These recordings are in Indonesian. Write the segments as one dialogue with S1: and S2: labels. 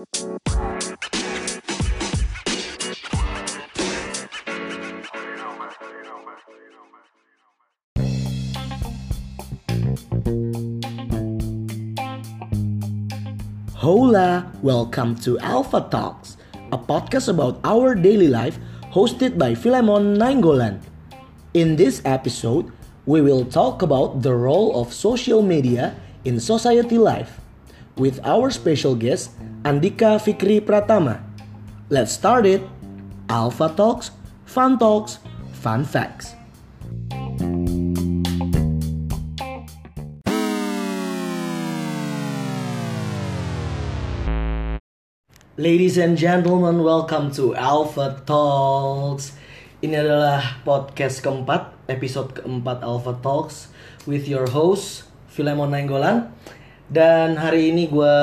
S1: Hola, welcome to Alpha Talks, a podcast about our daily life hosted by Philemon Nainggolan. In this episode, we will talk about the role of social media in society life with our special guest Andika Fikri Pratama. Let's start it. Alpha Talks, Fun Talks, Fun Facts. Ladies and gentlemen, welcome to Alpha Talks. Ini adalah podcast keempat, episode keempat Alpha Talks with your host Filemon Nainggolan. Dan hari ini gue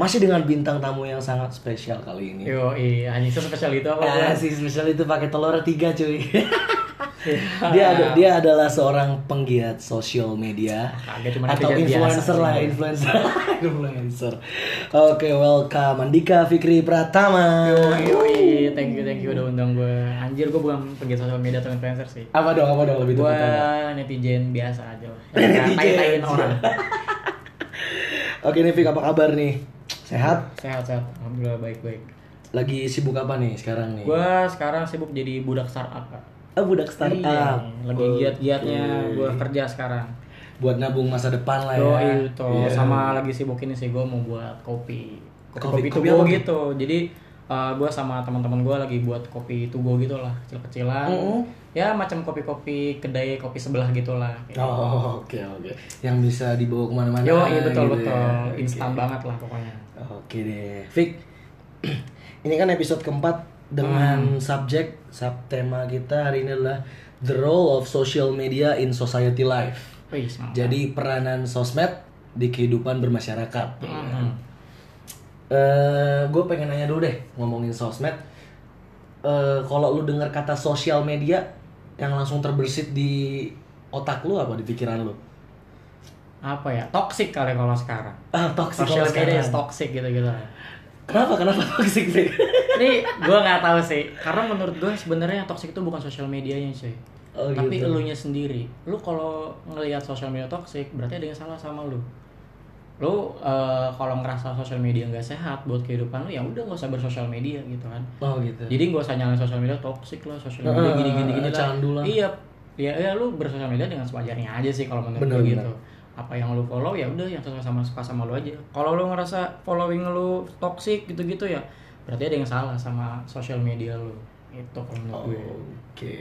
S1: masih dengan bintang tamu yang sangat spesial kali ini.
S2: Yo, iya, anjing spesial itu apa?
S1: Ah, si spesial itu pakai telur tiga cuy. dia ada, dia adalah seorang penggiat sosial media atau influencer
S2: biasa
S1: lah, influencer. influencer. Oke, welcome Andika Fikri Pratama.
S2: Yo, yo, iya, thank you, thank you udah undang gue. Anjir, gue bukan penggiat sosial media atau influencer sih.
S1: Apa dong, apa dong lebih
S2: Gue
S1: tepatnya?
S2: netizen biasa aja lah.
S1: Netizen.
S2: Orang.
S1: Oke nih Fik, apa kabar nih? Sehat?
S2: Sehat, sehat. Alhamdulillah baik-baik.
S1: Lagi sibuk apa nih sekarang nih?
S2: Gue sekarang sibuk jadi budak startup, Kak.
S1: Ah, budak startup.
S2: Iya, lagi giat-giatnya
S1: Oke.
S2: gue kerja sekarang.
S1: Buat nabung masa depan lah
S2: Yo,
S1: ya.
S2: itu
S1: Iya.
S2: sama lagi sibuk ini sih gue mau buat kopi.
S1: Kopi-
S2: Kopi,
S1: kopi
S2: gitu. Jadi gue sama teman-teman gue lagi buat kopi to go gitu lah, kecil-kecilan.
S1: Mm-mm.
S2: Ya macam kopi-kopi kedai kopi sebelah gitulah. gitu.
S1: Oh, oke oke. Yang bisa dibawa ke mana-mana.
S2: Yo, iya betul
S1: gitu
S2: betul.
S1: ya.
S2: Instan banget lah pokoknya.
S1: Oke deh, Fik. Ini kan episode keempat dengan subjek subtema kita hari ini adalah the role of social media in society life.
S2: Wih.
S1: Jadi peranan sosmed di kehidupan bermasyarakat.
S2: Mm-mm.
S1: Eh, gue pengen nanya dulu deh ngomongin sosmed. Eh, kalau lu dengar kata sosial media yang langsung terbersit di otak lu apa di pikiran lu?
S2: Apa ya? Toxic kali kalau sekarang.
S1: Ah, toxic
S2: Social media
S1: sekarang.
S2: is toxic gitu-gitu.
S1: Kenapa? Kenapa toxic, Fik?
S2: Ini gue nggak tahu sih. Karena menurut gue sebenarnya yang toxic itu bukan sosial medianya sih.
S1: Oh,
S2: tapi
S1: gitu.
S2: elunya sendiri lu kalau ngelihat sosial media toxic berarti ada yang salah sama lu lu eh, kalau ngerasa sosial media nggak sehat buat kehidupan lu ya udah nggak usah bersosial media gitu kan
S1: Oh, gitu.
S2: jadi nggak usah nyalain sosial media toxic lah sosial media
S1: Heeh,
S2: gini gini gini lah
S1: candu lah.
S2: iya ya, ya lu bersosial media dengan sewajarnya aja sih kalau menurut
S1: Bener,
S2: gue
S1: bener.
S2: Apa yang lu follow ya udah yang sesuai sama suka sama lu aja kalau lu ngerasa following lu toxic gitu gitu ya berarti ada yang salah sama sosial media lu itu kalau menurut gue
S1: Oke.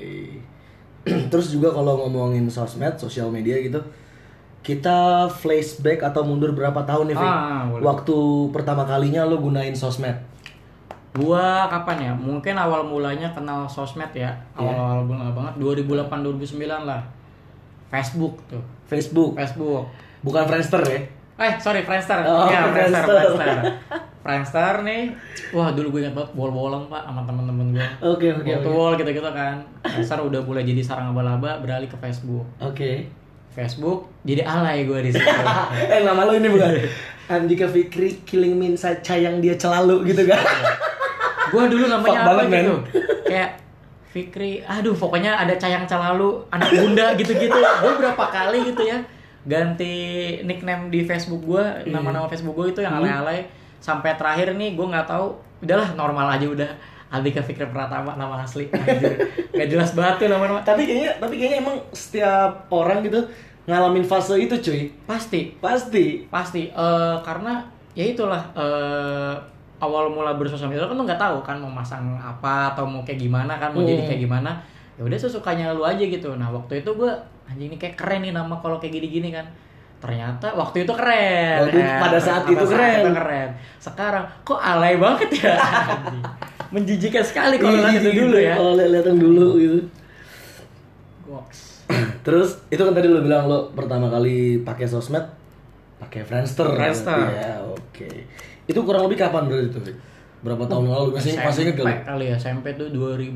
S1: Terus juga kalau ngomongin sosmed, sosial media gitu, kita flashback atau mundur berapa tahun nih?
S2: Ah, boleh.
S1: Waktu pertama kalinya lo gunain sosmed.
S2: Gua kapan ya? Mungkin awal mulanya kenal sosmed ya.
S1: Iya.
S2: Awal-awal banget banget 2008 2009 lah. Facebook tuh.
S1: Facebook,
S2: Facebook.
S1: bukan Friendster ya?
S2: Eh, sorry Friendster.
S1: Oh,
S2: Iya, Friendster,
S1: Friendster.
S2: Friendster. Friendster nih. Wah, dulu gue ingat banget bol-bolan, Pak, sama temen-temen gue.
S1: Oke, oke,
S2: Wall to
S1: oke.
S2: wall gitu-gitu kan. Friendster udah mulai jadi sarang abal-aba beralih ke Facebook.
S1: Oke.
S2: Facebook jadi alay gue di situ.
S1: eh, nama lo ini bukan? Andika Fikri Killing Me Inside Sayang Dia Celalu gitu kan?
S2: gue dulu namanya
S1: Fuck
S2: apa
S1: banget,
S2: gitu kayak Fikri aduh pokoknya ada cayang celalu anak bunda gitu-gitu gue berapa kali gitu ya ganti nickname di Facebook gue
S1: Iya.
S2: nama-nama Facebook gue itu yang
S1: Hmm.
S2: alay-alay sampai terakhir nih gue nggak tahu udahlah normal aja udah Andika Fikri Pratama nama asli. Gak jelas banget tuh nama-nama
S1: tapi kayaknya, tapi kayaknya emang setiap orang gitu ngalamin fase itu cuy.
S2: pasti
S1: Pasti.
S2: pasti Eh, karena ya itulah eh, awal mula bersosial media kan lu nggak tahu kan mau masang apa atau mau kayak gimana kan mau jadi
S1: Hmm.
S2: kayak gimana ya udah sesukanya lu aja gitu nah waktu itu gue anjing ini kayak keren nih nama kalau kayak gini-gini kan ternyata waktu itu keren
S1: Waktu
S2: Eh,
S1: pada saat itu keren.
S2: itu keren sekarang kok alay banget ya menjijikan sekali kalau lihat itu dulu ya
S1: Kalau lihat yang dulu gitu.
S2: Goks.
S1: Terus itu kan tadi lo bilang lo pertama kali pakai sosmed pakai Friendster.
S2: Friendster.
S1: Ya, oke. Itu kurang lebih kapan berarti itu? Berapa tahun yang lalu masih masih inget lu?
S2: kali ya SMP tuh 2008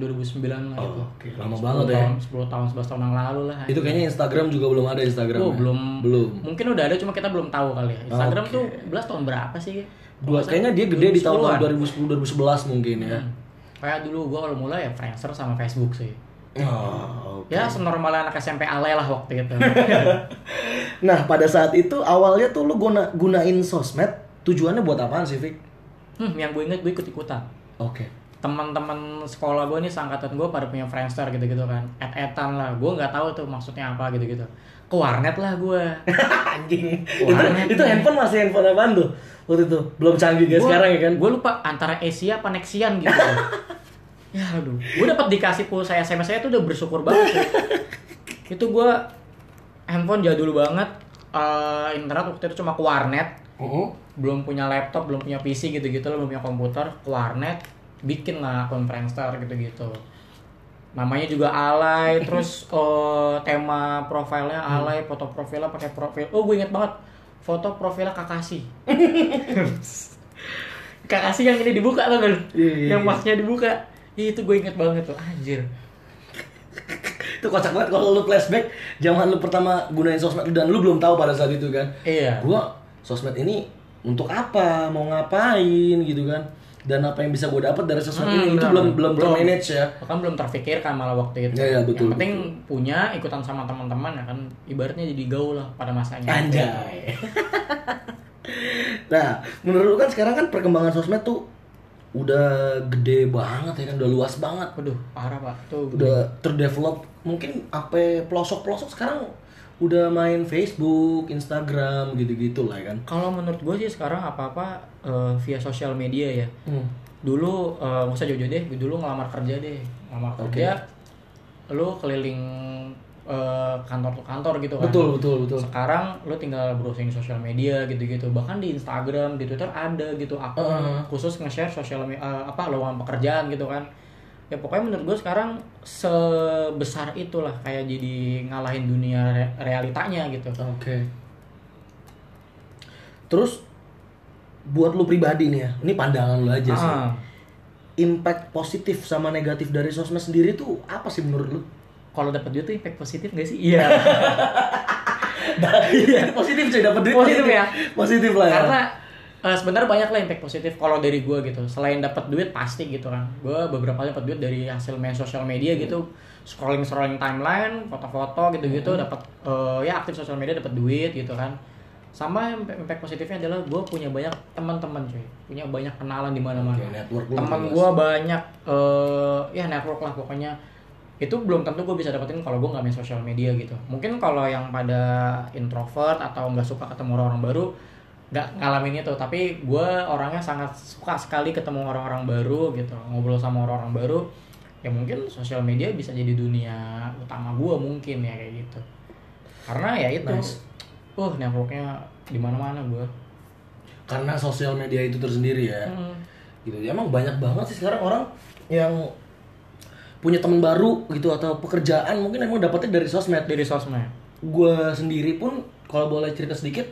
S2: 2009 lah
S1: Oh,
S2: gitu.
S1: oke. Lama
S2: 10
S1: banget ya.
S2: tahun, 10 tahun 11 tahun yang lalu lah.
S1: Itu kayaknya Instagram juga belum ada Instagram.
S2: Oh,
S1: ya?
S2: belum
S1: Belum.
S2: Mungkin udah ada cuma kita belum tahu kali ya. Instagram
S1: Oke.
S2: tuh 11 tahun berapa sih?
S1: Dua, kayaknya dia gede di tahun
S2: 2010-an.
S1: 2010 2011 mungkin ya.
S2: Hmm. Kayak dulu gua kalau mulai ya Friendster sama Facebook sih.
S1: Oh, oke.
S2: Ya senormal anak SMP ale lah waktu itu.
S1: Nah, pada saat itu awalnya tuh lu guna, gunain sosmed tujuannya buat apaan sih, Fik?
S2: hmm, yang gue inget gue ikut ikutan.
S1: Oke.
S2: Teman-teman sekolah gue nih seangkatan gue pada punya Friendster gitu-gitu kan. Et-etan lah. Gue nggak tahu tuh maksudnya apa gitu-gitu. Ke warnet lah gue.
S1: Anjing.
S2: Warnet
S1: itu, itu handphone masih handphone apaan tuh? Waktu itu belum canggih kayak sekarang ya kan?
S2: Gue lupa antara Asia apa Nexian gitu. ya aduh. Gue dapat dikasih pulsa SMS saya tuh udah bersyukur banget. ya. itu gue handphone jadul banget. Eh, internet waktu itu cuma ke warnet.
S1: Uh-uh.
S2: Belum punya laptop, belum punya PC gitu-gitu, belum punya komputer. Ke warnet, bikin lah akun Friendster gitu-gitu. Namanya juga alay, terus eh, tema profilnya alay, foto profilnya pakai profil. Oh, gue inget banget. Foto profilnya Kakashi. Kakashi yang ini dibuka tuh kan?
S1: Iya, iya,
S2: yang
S1: iya.
S2: masnya dibuka. Ih, Itu gue inget banget tuh, anjir.
S1: Itu kocak banget kalau lu flashback zaman lu pertama gunain sosmed dan lu belum tahu pada saat itu kan.
S2: Iya.
S1: Gua sosmed ini untuk apa? Mau ngapain gitu kan? Dan apa yang bisa gue dapat dari sosmed
S2: Hmm,
S1: ini itu
S2: benar.
S1: belum belum
S2: Belum.
S1: termanage ya.
S2: Bahkan belum terpikirkan malah waktu itu.
S1: Iya, iya, betul,
S2: Yang penting punya ikutan sama teman-teman ya kan ibaratnya jadi gaul lah pada masanya.
S1: Anjay. nah, menurut lu kan sekarang kan perkembangan sosmed tuh udah gede banget ya kan, udah luas banget.
S2: Waduh, parah pak. Tuh.
S1: Udah terdevelop mungkin apa pelosok-pelosok sekarang udah main Facebook, Instagram gitu-gitu lah kan.
S2: Kalau menurut gue sih sekarang apa-apa eh, via sosial media ya.
S1: Hmm.
S2: Dulu nggak usah jauh-jauh deh. Dulu ngelamar kerja deh. Ngelamar
S1: Oke.
S2: kerja, lu keliling eh, kantor tuh kantor gitu kan.
S1: Betul, betul, betul.
S2: Sekarang lu tinggal browsing sosial media gitu-gitu. Bahkan di Instagram, di Twitter ada gitu akun
S1: Heeh.
S2: khusus nge-share sosial eh, apa lowongan pekerjaan gitu kan. Ya pokoknya menurut gue sekarang sebesar itulah kayak jadi ngalahin dunia re- realitanya gitu.
S1: Oke. Terus buat lu pribadi nih ya, ini pandangan lu aja sih.
S2: Ah,
S1: Impact positif sama negatif dari sosmed sendiri tuh apa sih menurut lu?
S2: kalau dapat duit tuh impact positif gak sih? Iya.
S1: Iya, positif cuy dapat duit.
S2: Positif ya?
S1: Positif lah ya.
S2: Karena eh, sebenarnya banyak lah impact positif kalau dari gue gitu. Selain dapat duit pasti gitu kan. Gue beberapa kali dapat duit dari hasil main sosial media gitu. Scrolling scrolling timeline, foto-foto gitu-gitu
S1: Hmm.
S2: dapat eh, ya aktif sosial media dapat duit gitu kan. Sama impact positifnya adalah gue punya banyak teman-teman cuy, punya banyak kenalan di mana-mana.
S1: Lu
S2: Teman gue banyak eh ya network lah pokoknya itu belum tentu gue bisa dapetin kalau gue nggak main sosial media gitu mungkin kalau yang pada introvert atau nggak suka ketemu orang-orang baru nggak ngalamin itu tapi gue orangnya sangat suka sekali ketemu orang-orang baru gitu ngobrol sama orang-orang baru ya mungkin sosial media bisa jadi dunia utama gue mungkin ya kayak gitu karena ya itu
S1: Nice.
S2: uh networknya di mana-mana gue
S1: Karena sosial media itu tersendiri ya.
S2: Hmm.
S1: Gitu. Ya, Emang banyak banget sih sekarang orang yang punya teman baru gitu atau pekerjaan mungkin emang dapetnya dari sosmed.
S2: dari sosmed
S1: Gua sendiri pun kalau boleh cerita sedikit,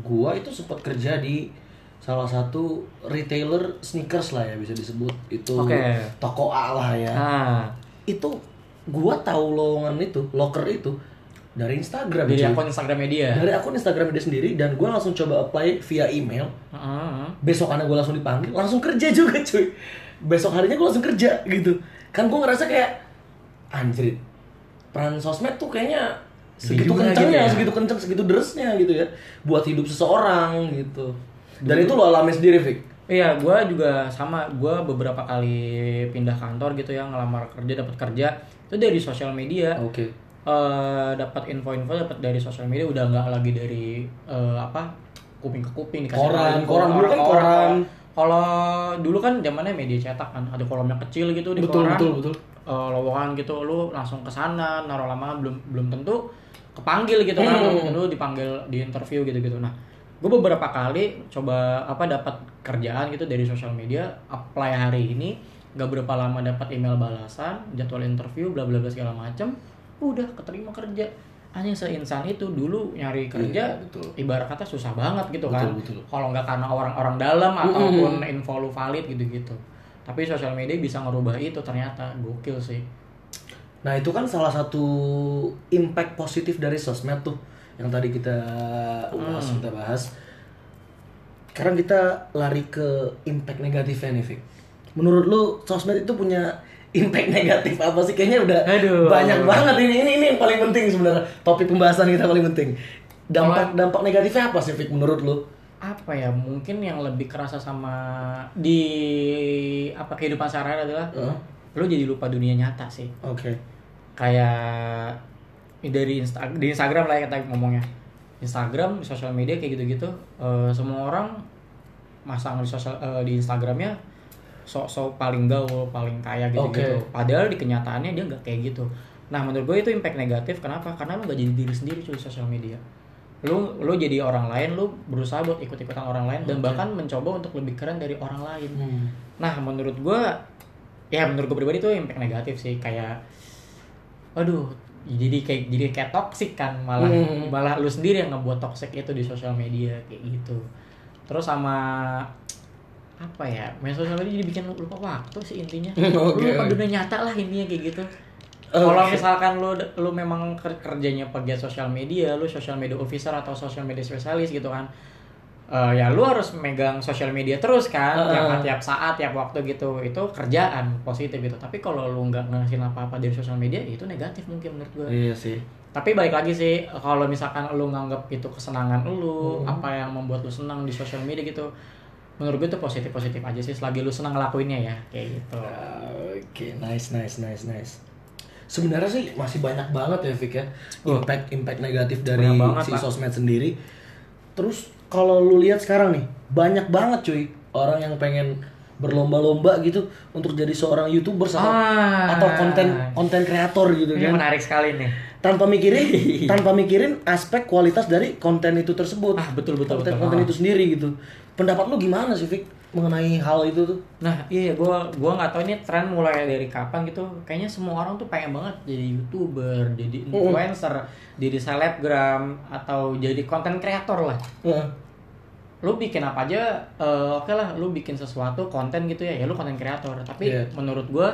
S1: gua itu sempat kerja di salah satu retailer sneakers lah ya bisa disebut itu
S2: Oke.
S1: toko A lah ya.
S2: nah
S1: Itu gua tahu lowongan itu, locker itu dari Instagram.
S2: dari
S1: cuy.
S2: akun Instagram media
S1: dari akun Instagram dia sendiri dan gue langsung coba apply via email
S2: Heeh.
S1: besokannya gue langsung dipanggil langsung kerja juga cuy besok harinya gue langsung kerja gitu kan gue ngerasa kayak anjrit peran sosmed tuh kayaknya segitu
S2: juga
S1: kencangnya
S2: gitu ya.
S1: segitu kencang segitu derasnya gitu ya buat hidup seseorang gitu dan itu lo alami sendiri Vic
S2: Iya, gue juga sama. Gue beberapa kali pindah kantor gitu ya, ngelamar kerja, dapat kerja itu dari sosial media.
S1: oke
S2: Eh, dapat info-info dapat dari sosial media udah nggak lagi dari eh, apa kuping ke kuping dikasih
S1: Koran, koran. Dulu kan koran.
S2: Kalau dulu kan zamannya media cetak kan, ada kolomnya kecil gitu di
S1: betul
S2: koran.
S1: betul betul
S2: eh, lowongan gitu lu langsung ke sana naruh lama belum belum tentu kepanggil gitu kan
S1: Hmm.
S2: lu dipanggil di interview gitu gitu nah gue beberapa kali coba apa dapat kerjaan gitu dari sosial media apply hari ini nggak berapa lama dapat email balasan jadwal interview bla bla bla segala macem udah keterima kerja. Anjing seinsan itu dulu nyari kerja
S1: Iya, betul.
S2: ibarat kata susah banget gitu kan.
S1: Betul, betul.
S2: kalau nggak karena orang-orang dalam ataupun info lu valid gitu-gitu. Tapi sosial media bisa ngerubah itu ternyata. Gokil sih
S1: Nah itu kan salah satu impact positif dari sosmed tuh yang tadi kita bahas,
S2: Hmm.
S1: kita bahas. Sekarang kita lari ke impact negatifnya nih, Fik. Menurut lu sosmed itu punya impact negatif apa sih? Kayaknya udah
S2: Aduh.
S1: banyak banget ini. Ini ini yang paling penting sebenarnya. Topik pembahasan kita paling penting. Dampak dampak negatifnya apa sih, Fik, menurut lu?
S2: apa ya mungkin yang lebih kerasa sama di apa kehidupan sehari-hari adalah
S1: Heeh.
S2: Lu jadi lupa dunia nyata sih
S1: Oke.
S2: kayak dari Insta di Instagram lah ya kita ngomongnya Instagram sosial media kayak gitu-gitu eh, semua orang masang di sosial eh, di Instagramnya sok-sok paling gaul paling kaya gitu-gitu
S1: Oke.
S2: padahal di kenyataannya dia nggak kayak gitu nah menurut gue itu impact negatif kenapa karena lu nggak jadi diri sendiri cuy di sosial media lu lu jadi orang lain lu berusaha buat ikut-ikutan orang lain dan
S1: Oke.
S2: bahkan mencoba untuk lebih keren dari orang lain
S1: Hmm.
S2: Nah, menurut gua ya menurut gue pribadi itu impact negatif sih kayak aduh jadi kayak jadi kayak toxic kan malah
S1: Hmm.
S2: malah lu sendiri yang ngebuat toxic itu di sosial media kayak gitu. Terus sama apa ya main sosial media jadi bikin lu lupa waktu sih intinya
S1: Oke,
S2: lu lupa dunia nyata lah intinya kayak gitu
S1: Oke.
S2: kalau misalkan lu lu memang ker- kerjanya pegiat sosial media lu social media officer atau social media spesialis gitu kan Eh, ya lu harus megang sosial media terus kan
S1: Heeh.
S2: tiap tiap saat tiap waktu gitu itu kerjaan positif gitu tapi kalau lu nggak ngasihin apa apa dari sosial media ya itu negatif mungkin menurut gue
S1: Iya sih.
S2: tapi balik lagi sih kalau misalkan lu nganggap itu kesenangan lu
S1: Hmm.
S2: apa yang membuat lu senang di sosial media gitu menurut gue itu positif positif aja sih selagi lu senang ngelakuinnya ya kayak gitu
S1: Oke, nice, nice, nice, nice. Sebenarnya sih masih banyak banget ya, Fik ya.
S2: Oh.
S1: Impact, impact negatif dari si sosmed sendiri. Terus kalau lu lihat sekarang nih, banyak banget cuy orang yang pengen berlomba-lomba gitu untuk jadi seorang youtuber atau
S2: Ah.
S1: atau konten konten kreator gitu
S2: ini
S1: kan
S2: menarik sekali nih
S1: tanpa mikirin tanpa mikirin aspek kualitas dari konten itu tersebut
S2: Ah, betul, betul,
S1: konten
S2: betul.
S1: konten
S2: Ah.
S1: itu sendiri gitu pendapat lu gimana sih Fik mengenai hal itu tuh
S2: Nah iya gua gua nggak tahu ini tren mulai dari kapan gitu. Kayaknya semua orang tuh pengen banget jadi youtuber, jadi influencer, jadi selebgram atau jadi konten kreator lah.
S1: Heeh.
S2: Lu bikin apa aja, eh, oke lah. Lu bikin sesuatu konten gitu ya, ya lu konten kreator. Tapi
S1: Iya.
S2: menurut gua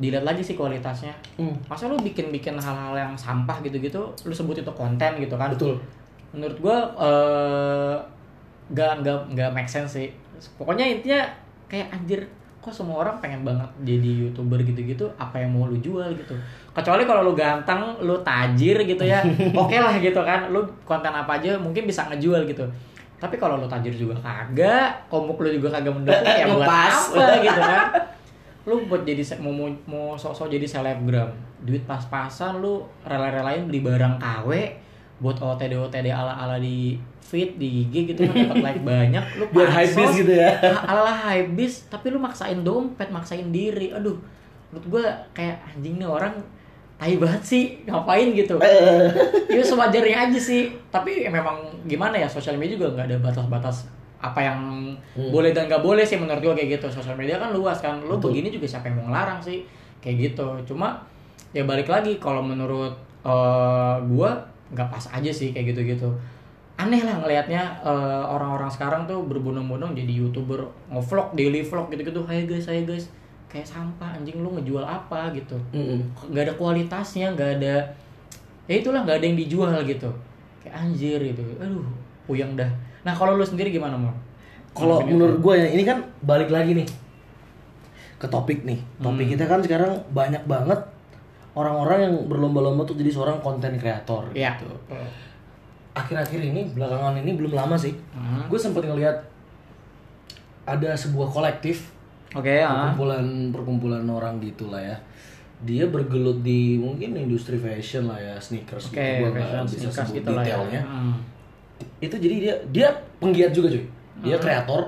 S2: dilihat lagi sih kualitasnya.
S1: Hmm.
S2: Masa lu bikin-bikin hal-hal yang sampah gitu-gitu, lu sebut itu konten gitu kan?
S1: betul
S2: menurut gua eh nggak nggak nggak make sense sih pokoknya intinya kayak anjir kok semua orang pengen banget jadi youtuber gitu-gitu apa yang mau lu jual gitu. Kecuali kalau lu ganteng lu tajir gitu ya oke lah gitu kan. Lu konten apa aja mungkin bisa ngejual gitu. Tapi kalau lu tajir juga kagak komuk lu juga kagak mendukung ya buat apa gitu kan. Lu buat jadi mau mau, mau sok-sok jadi selebgram duit pas-pasan lu rela-relain beli barang KW buat OTD OTD ala ala di feed di IG gitu kan dapat like banyak. Lu
S1: biar hype gitu ya.
S2: Ala ala hype beast tapi lu maksain dompet maksain diri. Aduh menurut gua kayak anjing nih orang tai banget sih ngapain gitu? Ya sewajarnya aja sih. Tapi ya memang gimana ya sosial media juga nggak ada batas-batas apa yang
S1: Hmm.
S2: boleh dan nggak boleh sih menurut gua kayak gitu. Sosial media kan luas kan. Lu
S1: Betul.
S2: begini juga siapa yang mau ngelarang sih? Kayak gitu. Cuma ya balik lagi kalau menurut eh, gua nggak pas aja sih kayak gitu-gitu. Aneh lah ngelihatnya eh, orang-orang sekarang tuh berbondong-bondong jadi youtuber ngevlog daily vlog gitu-gitu. Hai guys hai guys. Kayak sampah anjing lu ngejual apa gitu? Nggak ada kualitasnya nggak ada ya itulah nggak ada yang dijual gitu. Kayak anjir gitu. Aduh puyeng dah. Nah kalau lu sendiri gimana mau
S1: Kalau menurut gue ya ini kan balik lagi nih ke topik nih. Topik
S2: Hmm.
S1: kita kan sekarang banyak banget orang-orang yang berlomba-lomba untuk jadi seorang konten kreator.
S2: ya
S1: gitu. Akhir-akhir ini belakangan ini belum lama sih.
S2: Hmm.
S1: Gue sempat ngeliat ada sebuah kolektif
S2: oke ya
S1: perkumpulan perkumpulan orang gitu lah ya. Dia bergelut di mungkin industri fashion lah ya, sneakers
S2: oke
S1: gitu. Gua nggak bisa sebut
S2: gitu ya
S1: detailnya
S2: Hmm.
S1: itu jadi dia dia penggiat juga cuy dia kreator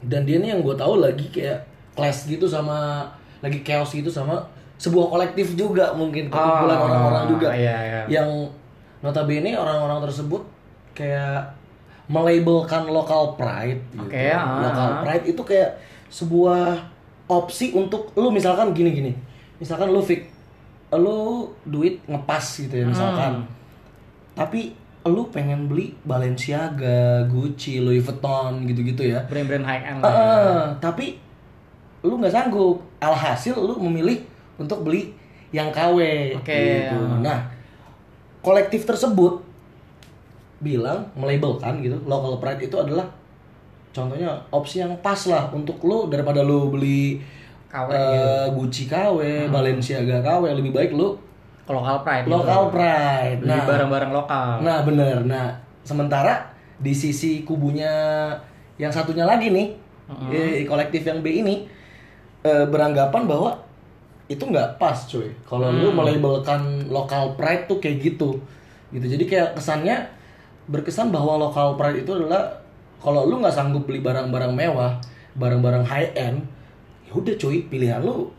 S1: dan dia nih yang gue tahu lagi kayak clash gitu sama lagi chaos gitu sama sebuah kolektif juga mungkin perkumpulan
S2: Oh,
S1: orang-orang juga
S2: iya, iya.
S1: yang notabene orang-orang tersebut kayak melabelkan local pride gitu.
S2: Oke, ah.
S1: local pride itu kayak sebuah opsi untuk lu misalkan gini-gini misalkan lu fik lu duit ngepas gitu ya misalkan
S2: Hmm.
S1: tapi lu pengen beli Balenciaga, Gucci, Louis Vuitton gitu-gitu ya
S2: brand-brand high end lah ya.
S1: Tapi lu nggak sanggup alhasil lu memilih untuk beli yang KW
S2: Oke.
S1: gitu. nah kolektif tersebut bilang melabelkan gitu local pride itu adalah contohnya opsi yang pas lah untuk lu daripada lu beli
S2: KW
S1: eh,
S2: gitu.
S1: Gucci KW, Balenciaga KW lebih baik lu
S2: local pride
S1: local
S2: gitu.
S1: pride. Nah,
S2: barang-barang lokal
S1: Nah bener, nah sementara di sisi kubunya yang satunya lagi nih, eh, kolektif yang B ini eh, beranggapan bahwa itu nggak pas cuy. Kalau lu melabelkan local pride tuh kayak gitu, gitu. Jadi kayak kesannya berkesan bahwa local pride itu adalah kalau lu nggak sanggup beli barang-barang mewah, barang-barang high end, ya udah cuy. Pilihan lu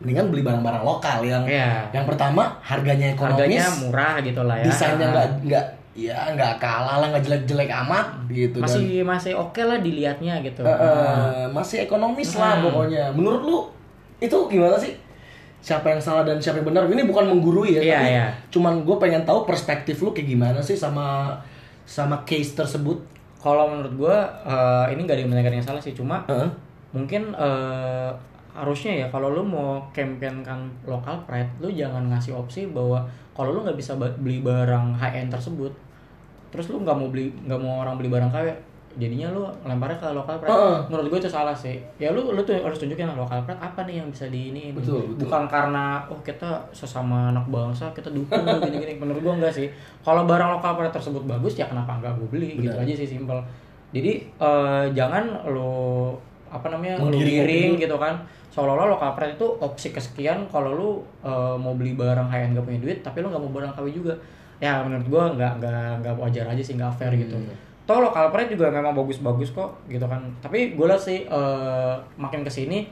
S1: mendingan beli barang-barang lokal yang
S2: Iya.
S1: yang pertama harganya ekonomis,
S2: harganya murah gitu lah ya.
S1: desainnya nggak nggak ya nggak kalah lah nggak jelek-jelek amat gitu. Dan
S2: masih masih oke lah dilihatnya gitu.
S1: Eh, eh, masih ekonomis lah
S2: Hmm.
S1: pokoknya. Menurut lu itu gimana sih siapa yang salah dan siapa yang benar ini bukan menggurui ya
S2: Iya,
S1: tapi
S2: iya.
S1: cuman gue pengen tahu perspektif lu kayak gimana sih sama sama case tersebut
S2: kalau menurut gua eh, ini nggak ada yang benar yang salah sih cuma
S1: Heeh.
S2: mungkin eh, harusnya ya kalau lu mau campaignkan local pride lu jangan ngasih opsi bahwa kalau lu nggak bisa beli barang high end tersebut terus lu nggak mau beli nggak mau orang beli barang KW jadinya lu lemparnya ke local pride.
S1: Heeh.
S2: menurut gue itu salah sih. Ya lu lu tuh harus tunjukin local pride apa nih yang bisa di ini
S1: Betul, betul.
S2: bukan karena oh kita sesama anak bangsa kita dukung gini-gini. Menurut gue enggak sih. Kalau barang local pride tersebut bagus ya kenapa enggak gue beli? Gitu
S1: Benar.
S2: aja sih simpel. Jadi eh, jangan lu apa namanya lu giring gitu kan. Seolah-olah local pride itu opsi kesekian kalau lu eh, mau beli barang high end gak punya duit tapi lu nggak mau barang KW juga. Ya menurut gua nggak nggak nggak wajar aja sih nggak fair gitu toh local pride juga memang bagus-bagus kok gitu kan. Tapi gue lihat sih eh, makin ke sini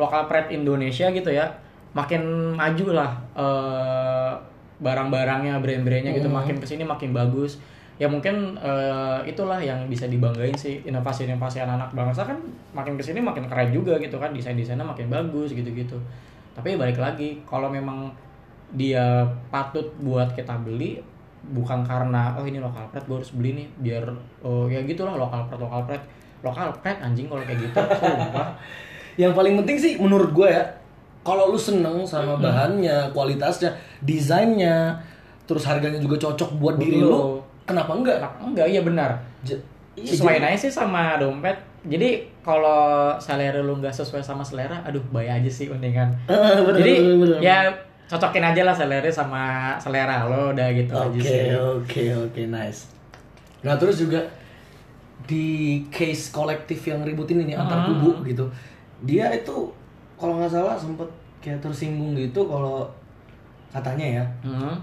S2: local pride Indonesia gitu ya makin maju lah eh, barang-barangnya brand-brandnya gitu makin ke sini makin bagus. Ya mungkin eh, itulah yang bisa dibanggain sih inovasi-inovasi anak-anak bangsa kan makin ke sini makin keren juga gitu kan desain-desainnya makin bagus gitu-gitu. Tapi balik lagi kalau memang dia patut buat kita beli bukan karena oh ini lokal pride gue harus beli nih biar oh ya gitulah lokal pride lokal pride lokal pride anjing kalau kayak gitu sumpah.
S1: Yang paling penting sih menurut gue ya kalau lu seneng sama
S2: Hmm.
S1: bahannya kualitasnya desainnya terus harganya juga cocok buat diri
S2: Betul.
S1: lu kenapa enggak?
S2: Enggak? Iya benar.
S1: J- iya,
S2: sesuaiin
S1: jadi-
S2: aja sih sama dompet. Jadi kalau selera lu nggak sesuai sama selera aduh bayar aja sih mendingan.
S1: Bener,
S2: jadi
S1: bener, bener.
S2: ya cocokin aja lah selera sama selera lo udah gitu aja
S1: Oke
S2: sih
S1: oke oke nice. Nah terus juga di case kolektif yang ribut ini nih antar
S2: Hmm.
S1: kubu gitu, dia itu kalau nggak salah sempet kayak tersinggung gitu kalau katanya ya
S2: Hmm.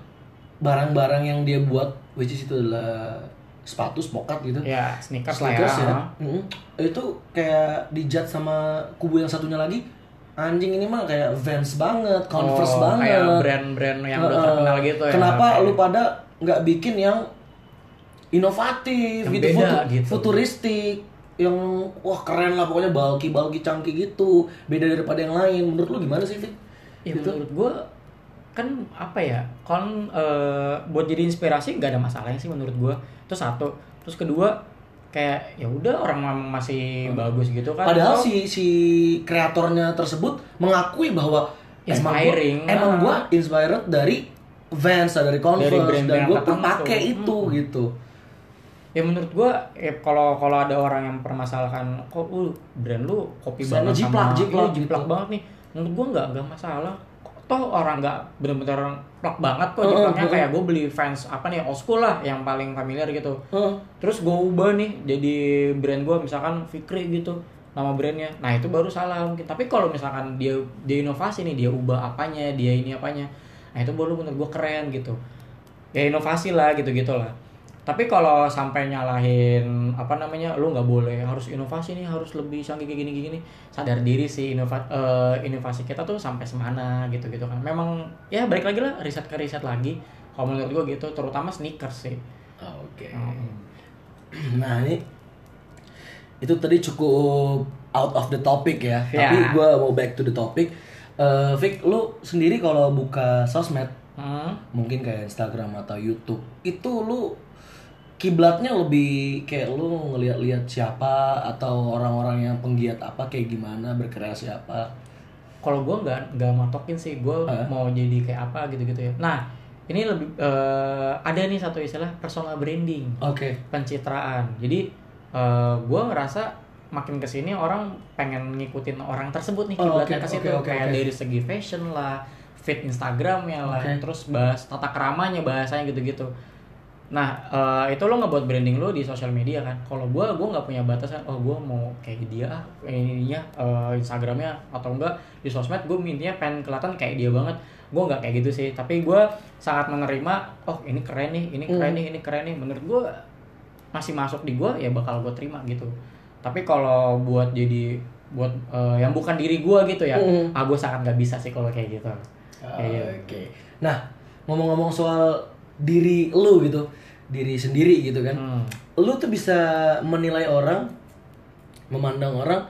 S1: barang-barang yang dia buat which is itu adalah sepatu spokat gitu.
S2: ya sneakers, lah
S1: Sneakers
S2: ya,
S1: Mm. Itu kayak dijat sama kubu yang satunya lagi anjing ini mah kayak Vans banget, Converse
S2: Oh,
S1: banget.
S2: kayak brand-brand yang udah terkenal gitu ya
S1: Kenapa
S2: Oke.
S1: lu pada nggak bikin yang inovatif
S2: Yang
S1: gitu,
S2: beda
S1: futu-
S2: gitu.
S1: futuristik, yang wah keren lah pokoknya bulky bulky cangki gitu, beda daripada yang lain. Menurut lu gimana sih, Fit?
S2: Ya
S1: Gitu.
S2: menurut gue kan apa ya kan eh, buat jadi inspirasi nggak ada masalahnya sih menurut gue itu satu terus kedua kayak ya udah orang memang masih bagus gitu kan
S1: Padahal
S2: So,
S1: si si kreatornya tersebut mengakui bahwa
S2: Inspiring,
S1: emang gua, emang
S2: ah.
S1: gua inspired dari Vans, dari Converse,
S2: Dari brand-brand
S1: dan gue pun pakai itu
S2: Hmm.
S1: gitu.
S2: ya menurut gue ya kalau kalau ada orang yang permasalahkan kok lu brand lu kopi banget
S1: jiplak,
S2: sama
S1: jiplak
S2: iya, jiplak
S1: gitu.
S2: banget nih menurut gue nggak nggak masalah toh orang nggak bener-bener plak banget kok
S1: heeh.
S2: kayak gue beli fans apa nih old school lah yang paling familiar gitu. Terus gue ubah nih jadi brand gue misalkan Fikri gitu nama brandnya. Nah itu baru salah mungkin. Tapi kalau misalkan dia dia inovasi nih dia ubah apanya dia ini apanya nah itu baru menurut gue keren gitu. Ya inovasi lah gitu gitulah tapi kalau sampai nyalahin apa namanya lu nggak boleh harus inovasi nih harus lebih canggih kayak gini gini sadar diri sih inova, eh, inovasi kita tuh sampai semana gitu gitu kan memang ya balik lagi lah riset ke riset lagi kalau menurut gue gitu terutama sneakers sih
S1: Oke.
S2: Hmm.
S1: Nah ini itu tadi cukup out of the topic ya.
S2: Ya.
S1: Tapi gue mau back to the topic. Eh, Vic, lu sendiri kalau buka sosmed,
S2: Hmm.
S1: mungkin kayak Instagram atau YouTube, itu lu kiblatnya lebih kayak lu ngeliat-liat siapa atau orang-orang yang penggiat apa kayak gimana berkreasi apa?
S2: Kalau gue nggak nggak matokin sih, gue mau jadi kayak apa gitu-gitu ya. Nah, ini lebih eh, ada nih satu istilah personal branding,
S1: Oke.
S2: pencitraan. Jadi eh, gue ngerasa makin ke sini orang pengen ngikutin orang tersebut nih
S1: Oh,
S2: kiblatnya
S1: oke,
S2: ke situ
S1: oke, oke,
S2: kayak dari segi fashion lah, fit Instagramnya lah,
S1: Oke.
S2: terus bahas tata keramanya bahasanya gitu-gitu. Nah, eh, itu lo ngebuat branding lo di sosial media kan. Kalau gue, gue nggak punya batasan. Oh, gue mau kayak dia ah, ininya eh, Instagramnya atau enggak di sosmed. Gue intinya pengen kelihatan kayak dia banget. Gue nggak kayak gitu sih. Tapi gue sangat menerima. Oh, ini keren nih, ini keren
S1: Hmm.
S2: nih, ini keren nih. Menurut gue masih masuk di gue, ya bakal gue terima gitu. Tapi kalau buat jadi buat eh, yang bukan diri gue gitu ya,
S1: Hmm.
S2: ah gue sangat nggak bisa sih kalau kayak gitu. Kayak
S1: Oke. Nah, ngomong-ngomong soal diri lu gitu, diri sendiri gitu kan.
S2: Hmm.
S1: Lu tuh bisa menilai orang, memandang orang,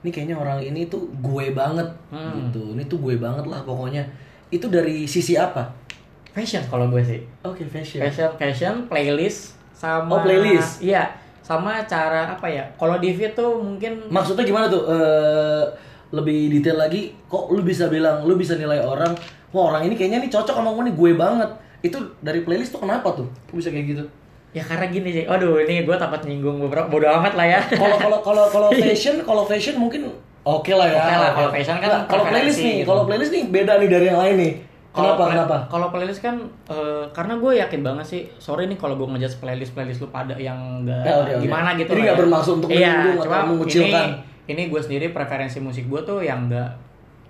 S1: ini kayaknya orang ini tuh gue banget
S2: Hmm.
S1: gitu. Ini tuh gue banget lah pokoknya. Itu dari sisi apa?
S2: Fashion kalau gue sih.
S1: Oke, fashion.
S2: fashion fashion playlist sama
S1: Oh, playlist.
S2: iya sama cara apa ya kalau di feed tuh mungkin
S1: Maksudnya gimana tuh? Eh, lebih detail lagi, kok lu bisa bilang, lu bisa nilai orang, wah orang ini kayaknya nih cocok sama gue nih, gue banget. Itu dari playlist tuh kenapa tuh? Kok bisa kayak gitu?
S2: ya karena gini sih aduh ini gue takut nyinggung beberapa bodo amat lah ya
S1: Kalau kalau kalau kalau fashion, kalau fashion mungkin oke lah ya.
S2: Oke lah, kalau fashion kan
S1: Nah, kalau playlist nih,
S2: gitu.
S1: kalau playlist nih beda nih dari yang lain nih.
S2: Kalau
S1: Kenapa? Kenapa?
S2: Kalau playlist kan eh, karena gue yakin banget sih. Sorry nih kalau gue ngejudge playlist playlist lu pada yang enggak
S1: Ya, oke.
S2: gimana gitu.
S1: Jadi
S2: lah
S1: nggak
S2: ya.
S1: bermaksud untuk
S2: iya,
S1: atau mengucilkan.
S2: Ini, ini gue sendiri preferensi musik gue tuh yang enggak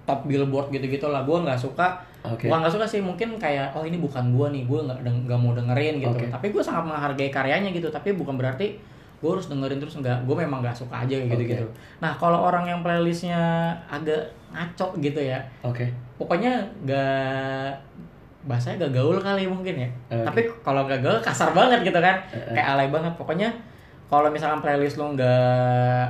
S2: top billboard gitu-gitu lah. Gue nggak suka.
S1: Oke.
S2: Bukan nggak suka sih. Mungkin kayak oh ini bukan gue nih. Gue nggak deng- nggak mau dengerin gitu.
S1: Oke.
S2: Tapi gue sangat menghargai karyanya gitu. Tapi bukan berarti gue harus dengerin terus enggak. Gue memang nggak suka aja kayak
S1: Oke.
S2: gitu-gitu. Nah kalau orang yang playlistnya agak ngaco gitu ya
S1: Oke.
S2: pokoknya nggak bahasanya gak gaul kali mungkin ya
S1: Oke.
S2: tapi kalau nggak gaul kasar banget gitu kan
S1: Eh, eh.
S2: kayak alay banget pokoknya kalau misalkan playlist lo nggak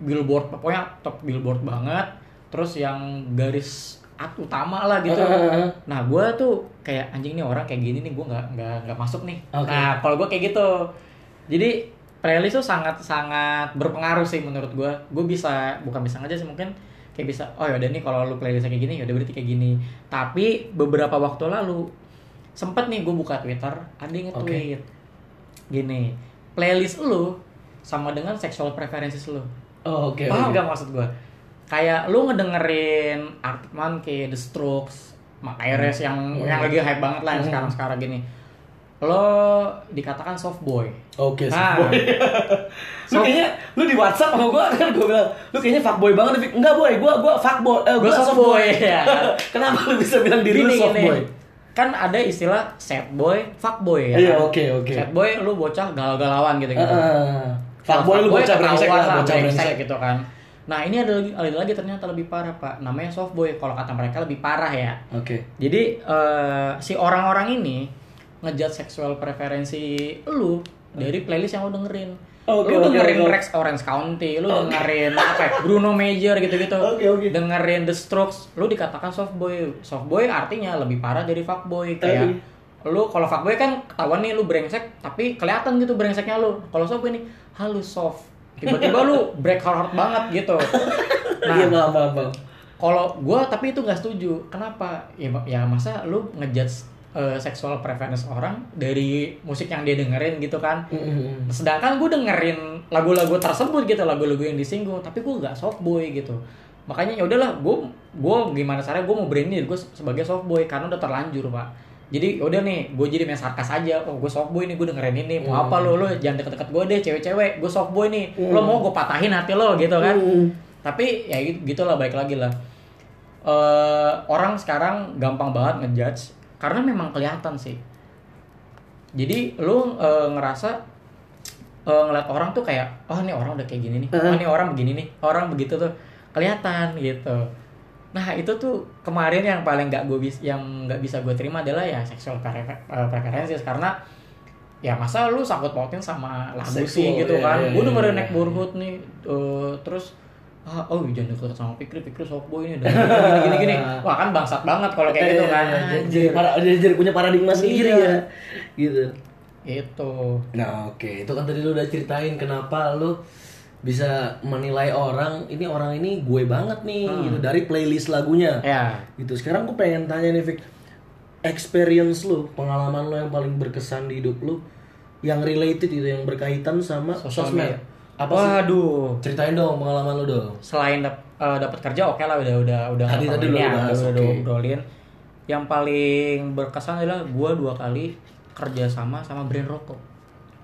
S2: billboard pokoknya top billboard banget terus yang garis utama lah gitu.
S1: Eh,
S2: nah gue tuh kayak anjing nih orang kayak gini nih gue nggak nggak nggak masuk nih.
S1: Oke.
S2: nah kalau gue kayak gitu. Jadi playlist tuh sangat sangat berpengaruh sih menurut gue gue bisa bukan bisa aja sih mungkin kayak bisa oh yaudah nih kalau lu playlist kayak gini yaudah berarti kayak gini. Tapi beberapa waktu lalu sempet nih gue buka twitter ada yang nge-tweet gini playlist lu sama dengan sexual preferences lu.
S1: Oh, oke.
S2: paham
S1: oke.
S2: gak maksud gue kayak lu ngedengerin Arctic Monkey, The Strokes, Mark Ayres yang
S1: Hmm.
S2: yang lagi hype banget lah yang
S1: Hmm.
S2: sekarang sekarang gini lo dikatakan soft boy
S1: Oke,
S2: Nah.
S1: fuckboy. lu kayaknya lu di WhatsApp sama gua kan gua bilang, lu kayaknya fuckboy banget Vic. Enggak, boy, gua gua fuckboy. Eh,
S2: Gue
S1: gua
S2: soft boy ya.
S1: Kenapa lu bisa bilang diri lu
S2: Gini,
S1: soft
S2: gini.
S1: boy?
S2: Kan ada istilah sad boy, fuck boy ya.
S1: Iya,
S2: kan?
S1: oke, oke.
S2: Sad boy lu bocah galau-galauan gitu gitu.
S1: Heeh. Fuckboy lu bocah brengsek lah, bocah brengsek.
S2: gitu kan. Nah, ini ada lagi, ada lagi ternyata lebih parah, Pak. Namanya soft boy. Kalau kata mereka lebih parah ya.
S1: Oke.
S2: Jadi eh, si orang-orang ini ngejudge seksual preferensi lu dari playlist yang lu dengerin.
S1: Oke,
S2: lu
S1: oke,
S2: dengerin
S1: oke.
S2: Rex Orange County, lu dengerin apa ya, Bruno Major gitu-gitu.
S1: Oke, oke.
S2: Dengerin The Strokes, lu dikatakan soft boy. Soft boy artinya lebih parah dari fuckboy kayak lu kalau fuckboy kan ketahuan nih lu brengsek tapi kelihatan gitu brengseknya lu. Kalau soft boy nih halus soft. Tiba-tiba lu break hard, hard banget gitu. Nah,
S1: Iya, paham, paham.
S2: kalau gue tapi itu nggak setuju kenapa ya ya masa lu ngejudge eh, seksual preference orang dari musik yang dia dengerin gitu kan
S1: Mm-mm.
S2: sedangkan gue dengerin lagu-lagu tersebut gitu lagu-lagu yang disinggung tapi gue nggak soft boy gitu makanya ya udahlah gue gue gimana caranya gue mau branding gue sebagai soft boy karena udah terlanjur pak jadi ya udah nih gue jadi main sarkas aja. Oh gue soft boy nih gue dengerin ini. Mau
S1: Hmm.
S2: apa lo lo jangan deket-deket gue deh cewek-cewek. Gue soft boy nih. Lo mau gue patahin hati lo gitu kan?
S1: Mm.
S2: tapi ya gitu gitulah balik lagi lah. Eh orang sekarang gampang banget ngejudge karena memang kelihatan sih. Jadi lu eh, ngerasa eh, ngeliat orang tuh kayak oh ini orang udah kayak gini nih. Oh ini orang begini nih. Orang begitu tuh. Kelihatan gitu nah itu tuh kemarin yang paling nggak gue bis yang nggak bisa gue terima adalah ya seksual eh, preferences. Karena ya masa lu sangkut pautin sama lagu
S1: Seksual,
S2: sih gitu
S1: iya,
S2: kan? gue dengerin
S1: iya.
S2: Neck Burhood nih eh, terus ah oh jangan deket sama Pikri Pikri sok boy ini dan gini gini gini. Wah kan bangsat banget kalau kayak gitu kan.
S1: Iya, jadi, para- jadi- punya paradigma sendiri
S2: Iya.
S1: ya. Gitu.
S2: Itu
S1: nah oke. Itu kan tadi lu udah ceritain kenapa lu bisa menilai orang ini orang ini gue banget nih gitu dari playlist lagunya.
S2: Ya.
S1: Gitu. Sekarang gue pengen tanya nih Vic experience lu pengalaman lu yang paling berkesan di hidup lu yang related itu yang berkaitan sama sosmed.
S2: media.
S1: apa sih?
S2: Waduh.
S1: Ceritain dong pengalaman lu dong.
S2: Selain dap eh, dapat kerja oke lah udah udah udah
S1: Tadi- tadi lu
S2: ya,
S1: bahas,
S2: udah,
S1: oke.
S2: udah obrolin yang paling berkesan adalah gua dua kali kerja sama sama brand rokok.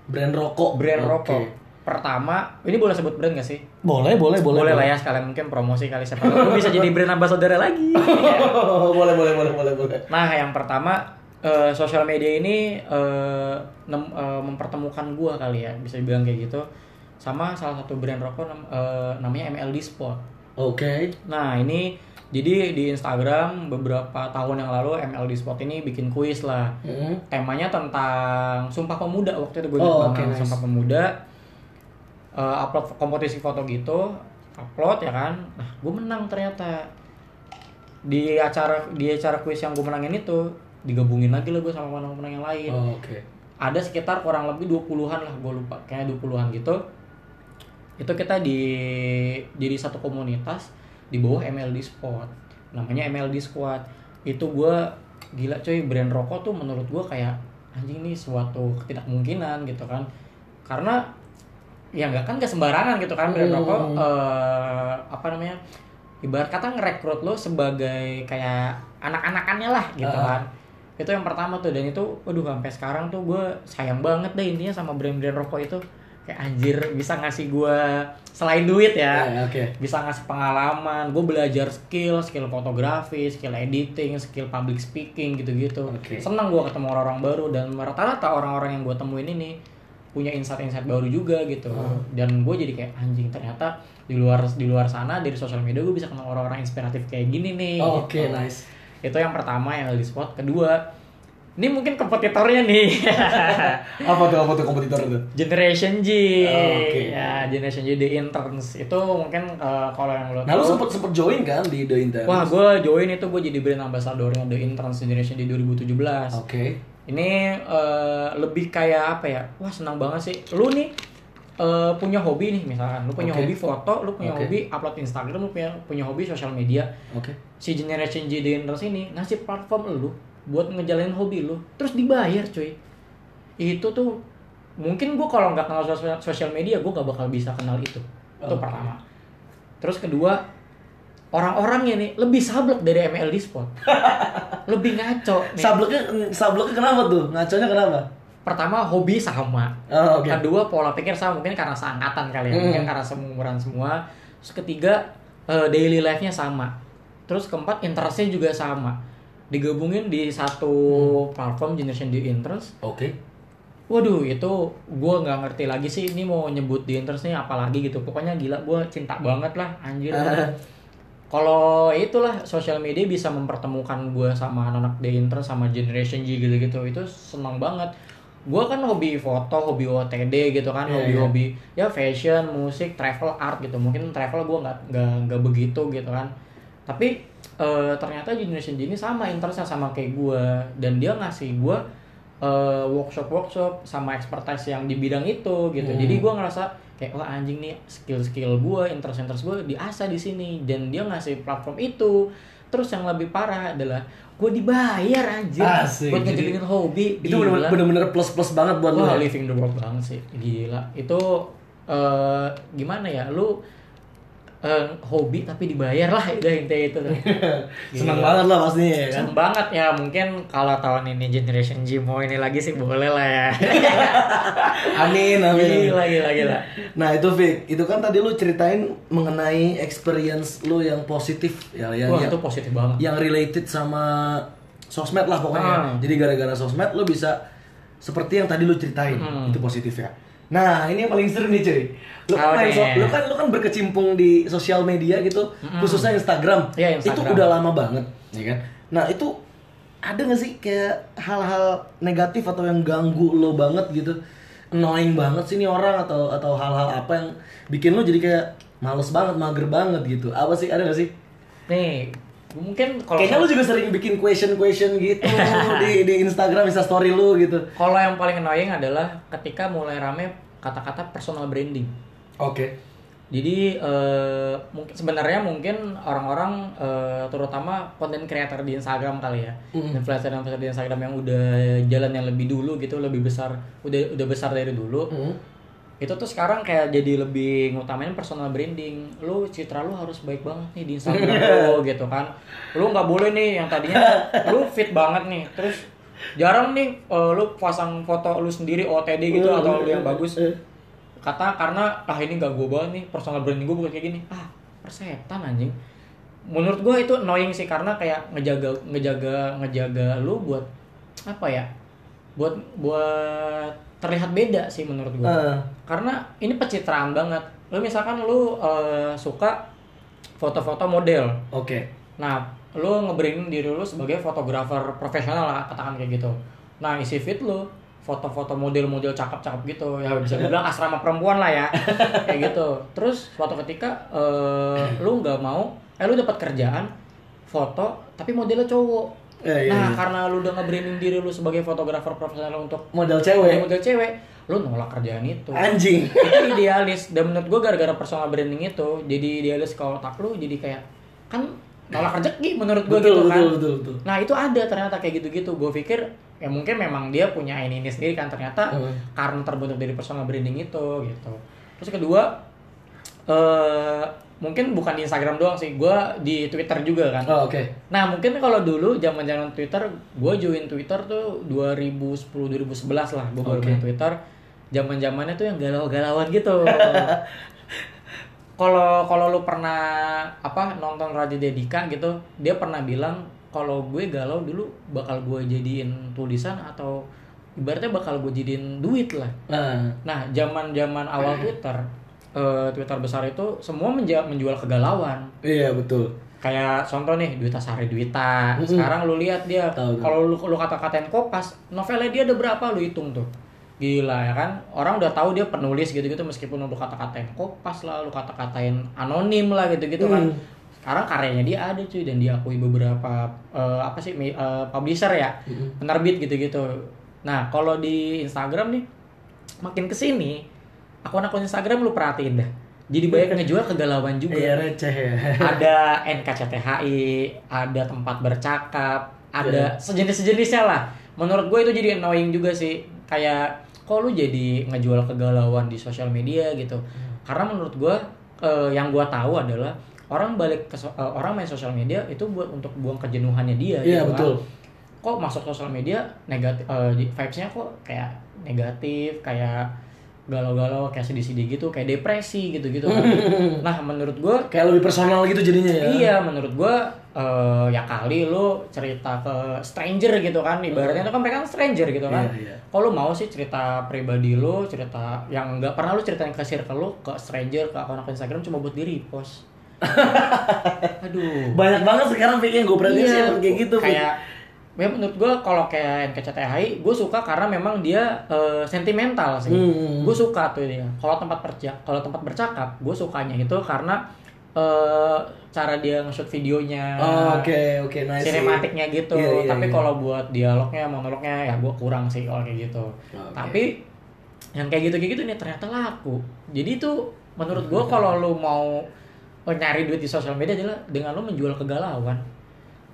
S1: Brand rokok?
S2: Brand
S1: Oke.
S2: rokok pertama ini boleh sebut brand gak sih
S1: boleh boleh boleh
S2: boleh, lah ya sekalian mungkin promosi kali siapa tahu bisa jadi brand ambassador lagi
S1: boleh boleh boleh boleh boleh
S2: nah yang pertama eh, sosial media ini nem- eh, mempertemukan gua kali ya bisa dibilang kayak gitu sama salah satu brand rokok eh, namanya MLD Sport
S1: oke
S2: Nah ini jadi di Instagram beberapa tahun yang lalu MLD Sport ini bikin kuis lah.
S1: Mm.
S2: Temanya tentang Sumpah Pemuda waktu itu gue
S1: Oh,
S2: banget
S1: nice.
S2: Sumpah Pemuda. Eh, upload kompetisi foto gitu, upload ya kan. Nah gue menang ternyata. Di acara di acara kuis yang gue menangin itu digabungin lagi lah gue sama pemenang-pemenang yang lain.
S1: Oh, oke.
S2: Ada sekitar kurang lebih 20-an lah gue lupa kayaknya 20-an gitu. Itu kita di jadi satu komunitas di bawah MLD Sport. Namanya MLD Squad. Itu gue gila coy brand rokok tuh menurut gue kayak anjing nih suatu ketidakmungkinan gitu kan. Karena ya nggak kan nggak sembarangan gitu kan brand
S1: Hmm.
S2: rokok eh, apa namanya ibarat kata ngerekrut lo sebagai kayak anak-anakannya lah gitu
S1: Ah.
S2: kan itu yang pertama tuh dan itu waduh sampai sekarang tuh gue sayang banget deh intinya sama brand-brand rokok itu kayak anjir bisa ngasih gue selain duit ya
S1: Ya, oke
S2: bisa ngasih pengalaman gue belajar skill skill fotografi skill editing skill public speaking gitu-gitu
S1: Oke.
S2: senang gue ketemu orang-orang baru dan rata-rata orang-orang yang gue temuin ini punya insight-insight baru juga gitu.
S1: Hmm.
S2: dan gue jadi kayak anjing ternyata di luar di luar sana dari sosial media gue bisa kenal orang-orang inspiratif kayak gini nih.
S1: Oh, oke
S2: gitu.
S1: nice.
S2: Itu yang pertama yang di spot. Kedua ini mungkin kompetitornya nih.
S1: Apa tuh apa tuh kompetitor itu?
S2: Generation G.
S1: Oh, oke.
S2: ya Generation G The Interns. Itu mungkin eh, kalau yang lo
S1: nah lu
S2: tahu-
S1: sempet sempet join kan di The Interns?
S2: Wah, gue join itu gue jadi brand ambassadornya The Interns Generation di 2017.
S1: oke
S2: Ini eh, lebih kayak apa ya? Wah, senang banget sih. Lu nih eh, punya hobi nih misalkan, lu punya
S1: Oke.
S2: hobi foto, lu punya
S1: Oke.
S2: hobi upload Instagram, lu punya punya hobi sosial media.
S1: oke
S2: Si Generation The Interns ini ngasih platform lu buat ngejalanin hobi lu, terus dibayar, cuy. Itu tuh mungkin gue kalau nggak kenal sosial, media, gue gak bakal bisa kenal itu. Itu
S1: Oke.
S2: pertama. Terus kedua, orang-orangnya nih lebih sablek dari MLD Sport. lebih ngaco nih.
S1: sableknya sableknya kenapa tuh ngaconya kenapa
S2: Pertama hobi sama.
S1: oh, oke
S2: Kedua pola pikir sama mungkin karena seangkatan kali ya,
S1: Hmm.
S2: mungkin karena seumuran semua. Terus ketiga eh, daily life-nya sama. Terus keempat interest-nya juga sama. Digabungin di satu
S1: Hmm.
S2: platform Generation di Interest.
S1: oke
S2: Waduh, itu gue nggak ngerti lagi sih ini mau nyebut di interest nih apalagi gitu. Pokoknya gila gue cinta banget lah anjir. Kalau itulah sosial media bisa mempertemukan gue sama anak-anak di interest sama generation G gitu-gitu itu senang banget. Gue kan hobi foto, hobi OTD gitu kan,
S1: Iya,
S2: hobi-hobi ya fashion, musik, travel, art gitu. Mungkin travel gue nggak nggak nggak begitu gitu kan. Tapi eh, ternyata generation G ini sama interestnya sama kayak gue dan dia ngasih gue eh, workshop-workshop sama expertise yang di bidang itu gitu.
S1: Hmm.
S2: Jadi gue ngerasa kayak wah anjing nih skill-skill gue, interest-interest gue diasah di sini dan dia ngasih platform itu. Terus yang lebih parah adalah gue dibayar anjir
S1: Asik,
S2: buat
S1: jadi
S2: ngejalanin hobi.
S1: itu bener- bener-bener plus plus banget buat
S2: Wah,
S1: ya?
S2: living the world banget sih. Gila. Itu eh gimana ya? Lu eh, hobi tapi dibayar lah udah intinya itu.
S1: senang
S2: Gila.
S1: banget lah pastinya ya kan
S2: Seneng banget ya mungkin kalau tahun ini generation G mau ini lagi sih boleh lah ya.
S1: amin amin
S2: gila gila gila.
S1: Nah itu Vic, itu kan tadi lu ceritain mengenai experience lu yang positif ya, yang
S2: Wah
S1: yang,
S2: itu positif banget.
S1: yang related sama sosmed lah pokoknya.
S2: Ah.
S1: Jadi gara-gara sosmed lu bisa seperti yang tadi lu ceritain,
S2: Hmm.
S1: itu positif ya. Nah ini yang paling seru nih cuy. Lu kan,
S2: Oh,
S1: main so- lu kan lu kan berkecimpung di sosial media gitu, khususnya Instagram. Itu
S2: Instagram.
S1: udah lama banget, ya kan? Nah itu ada gak sih kayak hal-hal negatif atau yang ganggu lo banget gitu? Annoying banget sih nih orang atau atau hal-hal apa yang bikin lo jadi kayak males banget, mager banget gitu. Apa sih? Ada gak sih?
S2: nih mungkin kalau
S1: Kayaknya lu juga sering bikin question-question gitu di di Instagram, Insta story lu gitu.
S2: kalau yang paling annoying adalah ketika mulai rame kata-kata personal branding
S1: Oke.
S2: Jadi eh, mungkin sebenarnya mungkin orang-orang eh, terutama konten creator di Instagram kali ya, influencer influencer di Instagram yang udah jalan yang lebih dulu gitu, lebih besar, udah udah besar dari dulu.
S1: Hmm.
S2: Itu tuh sekarang kayak jadi lebih ngutamain personal branding. Lu citra lu harus baik banget nih di Instagram lu gitu kan. Lu nggak boleh nih yang tadinya lu fit banget nih, terus jarang nih eh, lu pasang foto lu sendiri OTD gitu atau lu yang bagus. Kata karena ah ini gak gue banget nih personal branding gue bukan kayak gini. Ah persetan anjing. Menurut gue itu annoying sih karena kayak ngejaga ngejaga ngejaga lu buat apa ya buat buat terlihat beda sih menurut gue
S1: Ah.
S2: karena ini pencitraan banget lu misalkan lu eh, suka foto-foto model
S1: Oke.
S2: Nah, lu nge-branding diri lu sebagai fotografer profesional lah, katakan kayak gitu. Nah, isi feed lu foto-foto model-model cakep-cakep gitu. Ya bisa dibilang asrama perempuan lah ya. kayak gitu. Terus suatu ketika eh, lu nggak mau eh lu dapat kerjaan foto tapi modelnya cowok.
S1: Eh, iya,
S2: nah,
S1: iya.
S2: karena lu udah nge-branding diri lu sebagai fotografer profesional untuk
S1: Model cewek.
S2: model cewek, lu nolak kerjaan itu
S1: Anjing.
S2: itu idealis dan menurut gue gara-gara personal branding itu jadi idealis ke otak lu jadi kayak kan nolak rezeki menurut gue
S1: Betul,
S2: gitu kan
S1: betul, betul, betul.
S2: nah itu ada ternyata kayak gitu-gitu gue pikir ya mungkin memang dia punya ini ini sendiri kan ternyata
S1: Hmm.
S2: karena terbentuk dari personal branding itu gitu terus kedua eh mungkin bukan di Instagram doang sih gue di Twitter juga kan
S1: Oh, oke.
S2: Nah mungkin kalau dulu zaman zaman Twitter, gue join Twitter tuh 2010 2011 lah, gue baru main Twitter. Zaman zamannya tuh yang galau-galauan gitu. Kalau kalau lu pernah apa nonton Raja Dedika gitu, dia pernah bilang kalau gue galau dulu bakal gue jadiin tulisan atau ibaratnya bakal gue jadiin duit lah.
S1: Nah,
S2: Nah zaman zaman awal Twitter, eh, Twitter besar itu semua menja- menjual kegalauan.
S1: Iya betul.
S2: kayak contoh nih Duita Sari Duita sekarang lu lihat dia kalau lu lu kata-katain kopas novelnya dia ada berapa lu hitung tuh? Gila ya kan? Orang udah tahu dia penulis gitu-gitu meskipun lu kata-katain kopas lah lu kata-katain anonim lah gitu-gitu kan.
S1: Hmm.
S2: sekarang karyanya dia ada cuy dan diakui beberapa eh, apa sih eh, publisher ya penerbit gitu-gitu. Nah kalau di Instagram nih makin ke sini akun-akun Instagram lu perhatiin dah jadi banyak ngejual kegalauan juga
S1: Iya receh ya.
S2: ada NKCTHI, ada tempat bercakap, ada
S1: Iya.
S2: sejenis-sejenisnya lah. Menurut gue itu jadi annoying juga sih. Kayak kok lu jadi ngejual kegalauan di sosial media gitu. Karena menurut gue eh, yang gue tahu adalah orang balik ke so- eh, orang main sosial media itu buat untuk buang kejenuhannya dia
S1: Iya
S2: gitu kan.
S1: betul.
S2: Kok masuk sosial media negatif eh, vibes-nya kok kayak negatif, kayak galau-galau kayak sedih-sedih gitu, kayak depresi gitu-gitu kan. nah, menurut gue
S1: Kayak lebih personal gitu jadinya ya.
S2: Iya, menurut gua eh, ya kali lu cerita ke stranger gitu kan, ibaratnya itu kan mereka kan stranger gitu kan.
S1: Iya, iya.
S2: Kalau mau sih cerita pribadi lu, cerita yang nggak pernah lu ceritain ke circle lu, ke stranger, ke akun-akun Instagram cuma buat di repost. Aduh.
S1: Banyak banget sekarang pikir gue perhatiin sih emang kayak gitu.
S2: Kayak ya menurut gua kalau kayak NKCTHI, gue suka karena memang dia eh, sentimental sih.
S1: Hmm.
S2: Gue suka tuh dia. Kalau tempat percak, kalau tempat bercakap, gue sukanya itu karena eh, cara dia nge-shoot videonya.
S1: Oh, Oke oke nice. sih.
S2: Sinematiknya gitu.
S1: Iya, iya,
S2: Tapi
S1: iya.
S2: kalau buat dialognya, monolognya ya gue kurang sih kalau kayak gitu.
S1: Oke.
S2: Tapi yang kayak gitu kayak gitu nih ternyata laku. Jadi tuh menurut gue kalau lu mau nyari duit di sosial media adalah dengan lu menjual kegalauan.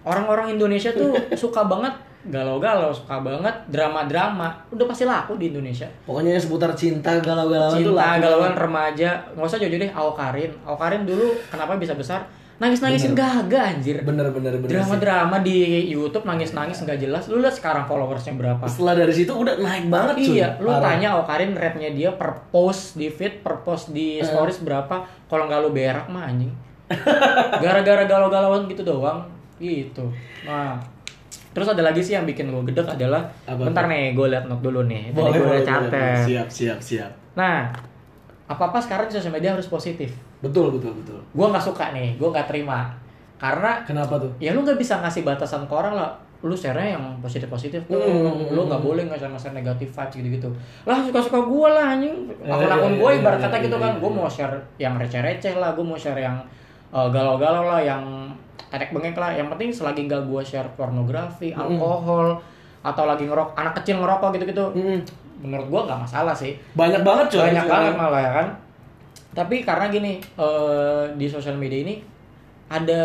S2: Orang-orang Indonesia tuh suka banget galau-galau, suka banget drama-drama. Udah pasti laku di Indonesia.
S1: Pokoknya yang seputar cinta galau-galauan tuh
S2: Cinta,
S1: laku
S2: galauan
S1: banget.
S2: remaja. Nggak usah jauh-jauh deh, Awkarin. Awkarin dulu kenapa bisa besar? Nangis-nangisin gaga anjir.
S1: Bener bener bener.
S2: Drama-drama di YouTube nangis-nangis nggak jelas. Lu lihat sekarang followersnya berapa?
S1: Setelah dari situ udah naik banget cuy.
S2: Iya, lu
S1: Parah.
S2: tanya Awkarin rate-nya dia per post di feed, per post di stories berapa? Kalau nggak lu berak mah anjing. Gara-gara galau-galauan gitu doang, gitu. Nah, terus ada lagi sih yang bikin gue gedek adalah,
S1: Apa
S2: bentar nih, gue liat note dulu nih. Tadi
S1: Boleh
S2: gue
S1: boleh
S2: udah catet.
S1: Siap siap siap.
S2: Nah, apa-apa sekarang di sosial media harus positif.
S1: Betul betul betul.
S2: Gue nggak suka nih, gue nggak terima. Karena
S1: Kenapa tuh?
S2: ya lu nggak bisa ngasih batasan ke orang lah lu share-nya yang positif-positif tuh.
S1: Hmm.
S2: Lu nggak boleh nggak share negatif vibes gitu-gitu. Lah suka-suka gue lah anjing. Akun-akun
S1: iya,
S2: gue
S1: iya,
S2: ibarat
S1: iya,
S2: kata gitu
S1: iya,
S2: kan.
S1: iya.
S2: Gue mau share yang receh-receh lah, gue mau share yang eh, galau-galau lah, yang tetek bengek lah. Yang penting selagi nggak gue share pornografi,
S1: Hmm.
S2: alkohol, atau lagi ngerok anak kecil ngerokok gitu-gitu.
S1: Mm.
S2: Menurut gue nggak masalah sih
S1: Banyak banget coy.
S2: banyak banget malah ya kan tapi karena gini eh, di sosial media ini ada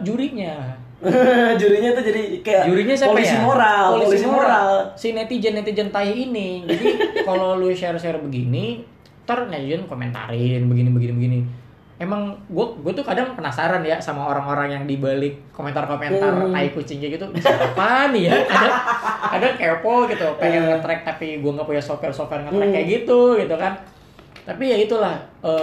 S2: jurinya
S1: Jurinya tuh jadi kayak
S2: jurinya siapa
S1: polisi
S2: ya
S1: moral, polisi, moral.
S2: si netizen netizen tai ini jadi kalau lu share share begini ntar netizen komentarin begini begini begini emang gue gue tuh kadang penasaran ya sama orang-orang yang dibalik komentar-komentar
S1: Hmm.
S2: tai kucing kayak gitu siapa nih ya kadang kadang kepo gitu pengen
S1: Hmm.
S2: nge-track tapi gue nggak punya software software nge-track kayak gitu gitu kan tapi ya itulah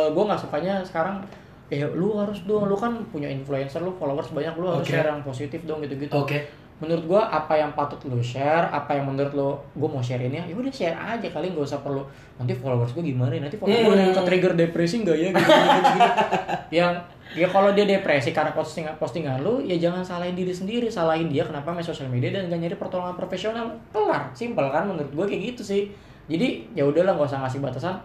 S2: gue nggak sukanya sekarang eh lu harus dong lu kan punya influencer lu followers banyak lu harus
S1: Oke.
S2: share yang positif dong gitu gitu
S1: Oke.
S2: Menurut gua apa yang patut lu share apa yang menurut lu gua mau share ini ya udah share aja kali nggak usah perlu. Nanti followers gua gimana? Nanti followers gua
S1: Hmm.
S2: ke trigger depresi nggak ya? Gitu, gitu, gitu, gitu. yang ya kalau dia depresi karena postingan postingan lu ya jangan salahin diri sendiri salahin dia kenapa main sosial media dan gak nyari pertolongan profesional. Kelar simpel kan menurut gua kayak gitu sih. Jadi ya udahlah nggak usah ngasih batasan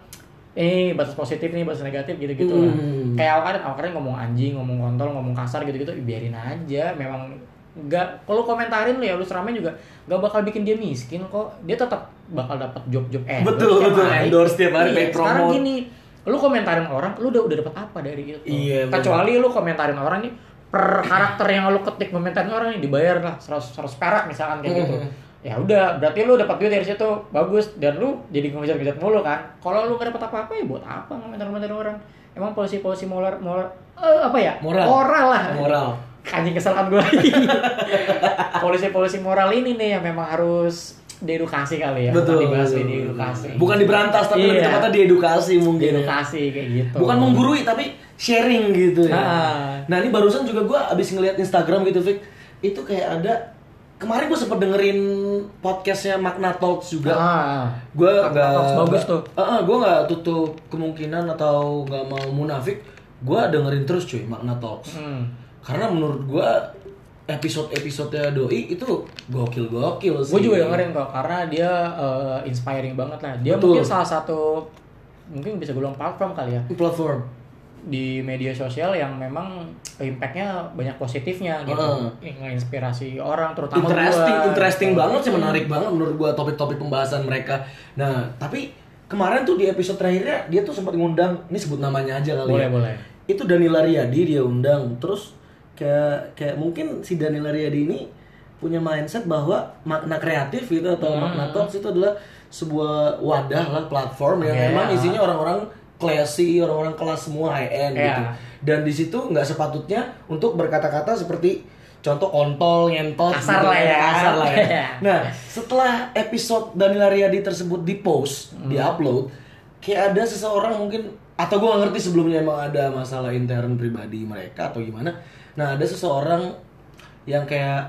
S2: eh batas positif nih batas negatif gitu gitu lah.
S1: Hmm.
S2: kayak awal awal ngomong anjing ngomong kontol ngomong kasar gitu gitu biarin aja. Memang nggak kalau komentarin lu ya lu seramen juga nggak bakal bikin dia miskin kok dia tetap bakal dapat job job eh
S1: Betul, betul. Endorse tiap hari, back
S2: sekarang
S1: promote.
S2: gini lu komentarin orang lu udah udah dapat apa dari itu
S1: Iya, bener.
S2: kecuali lu komentarin orang nih per karakter yang lu ketik komentarin orang nih dibayar lah 100 100 perak misalkan kayak gitu
S1: Hmm.
S2: ya udah berarti lu dapat duit dari situ bagus dan lu jadi ngejar-ngejar mulu kan kalau lu gak dapat apa-apa ya buat apa komentar-komentar orang emang polisi-polisi moral moral eh, apa ya
S1: Moral.
S2: moral lah
S1: Moral.
S2: Anjing kesel kan gue polisi-polisi moral ini nih yang memang harus diedukasi kali ya
S1: Betul.
S2: Bukan dibahas
S1: betul,
S2: di
S1: betul.
S2: edukasi
S1: Bukan diberantas tapi lebih
S2: Iya.
S1: tepatnya diedukasi mungkin. ya.
S2: diedukasi kayak gitu
S1: Bukan menggurui tapi sharing gitu ya.
S2: Ah.
S1: Nah ini barusan juga gue abis ngeliat Instagram gitu Vic Itu kayak ada Kemarin gue sempet dengerin podcastnya Magna Talks juga
S2: ah
S1: Gue
S2: Magna
S1: gak
S2: Talks bagus tuh.
S1: gue gak tutup kemungkinan atau gak mau munafik Gue dengerin terus cuy Magna Talks
S2: hmm.
S1: Karena menurut gue episode-episode Doi itu gokil-gokil sih.
S2: gue juga dengerin kok karena dia eh, inspiring banget lah. Dia
S1: Betul.
S2: mungkin salah satu mungkin bisa gue bilang platform kali ya.
S1: Platform.
S2: Di media sosial yang memang impactnya banyak positifnya gitu.
S1: Heeh.
S2: nginspirasi orang terutama
S1: interesting
S2: gua.
S1: interesting banget sih menarik banget menurut gua topik-topik pembahasan mereka. Nah tapi kemarin tuh di episode terakhirnya dia tuh sempat ngundang ini sebut namanya aja kali
S2: boleh
S1: ya.
S2: boleh.
S1: Itu Danila Riyadi dia undang. Terus kayak kayak mungkin si Danila Riyadi ini punya mindset bahwa makna kreatif gitu atau
S2: Hmm.
S1: makna talks itu adalah sebuah wadah lah platform yang
S2: Iya.
S1: memang isinya orang-orang classy orang-orang kelas semua high end
S2: Iya.
S1: gitu dan di situ nggak sepatutnya untuk berkata-kata seperti contoh kontol ngentot
S2: Kasar
S1: gitu
S2: lah ya.
S1: kasar lah ya.
S2: Iya.
S1: nah setelah episode Danila Riyadi tersebut di post di
S2: Hmm.
S1: upload kayak ada seseorang mungkin atau gue ngerti sebelumnya emang ada masalah intern pribadi mereka atau gimana nah ada seseorang yang kayak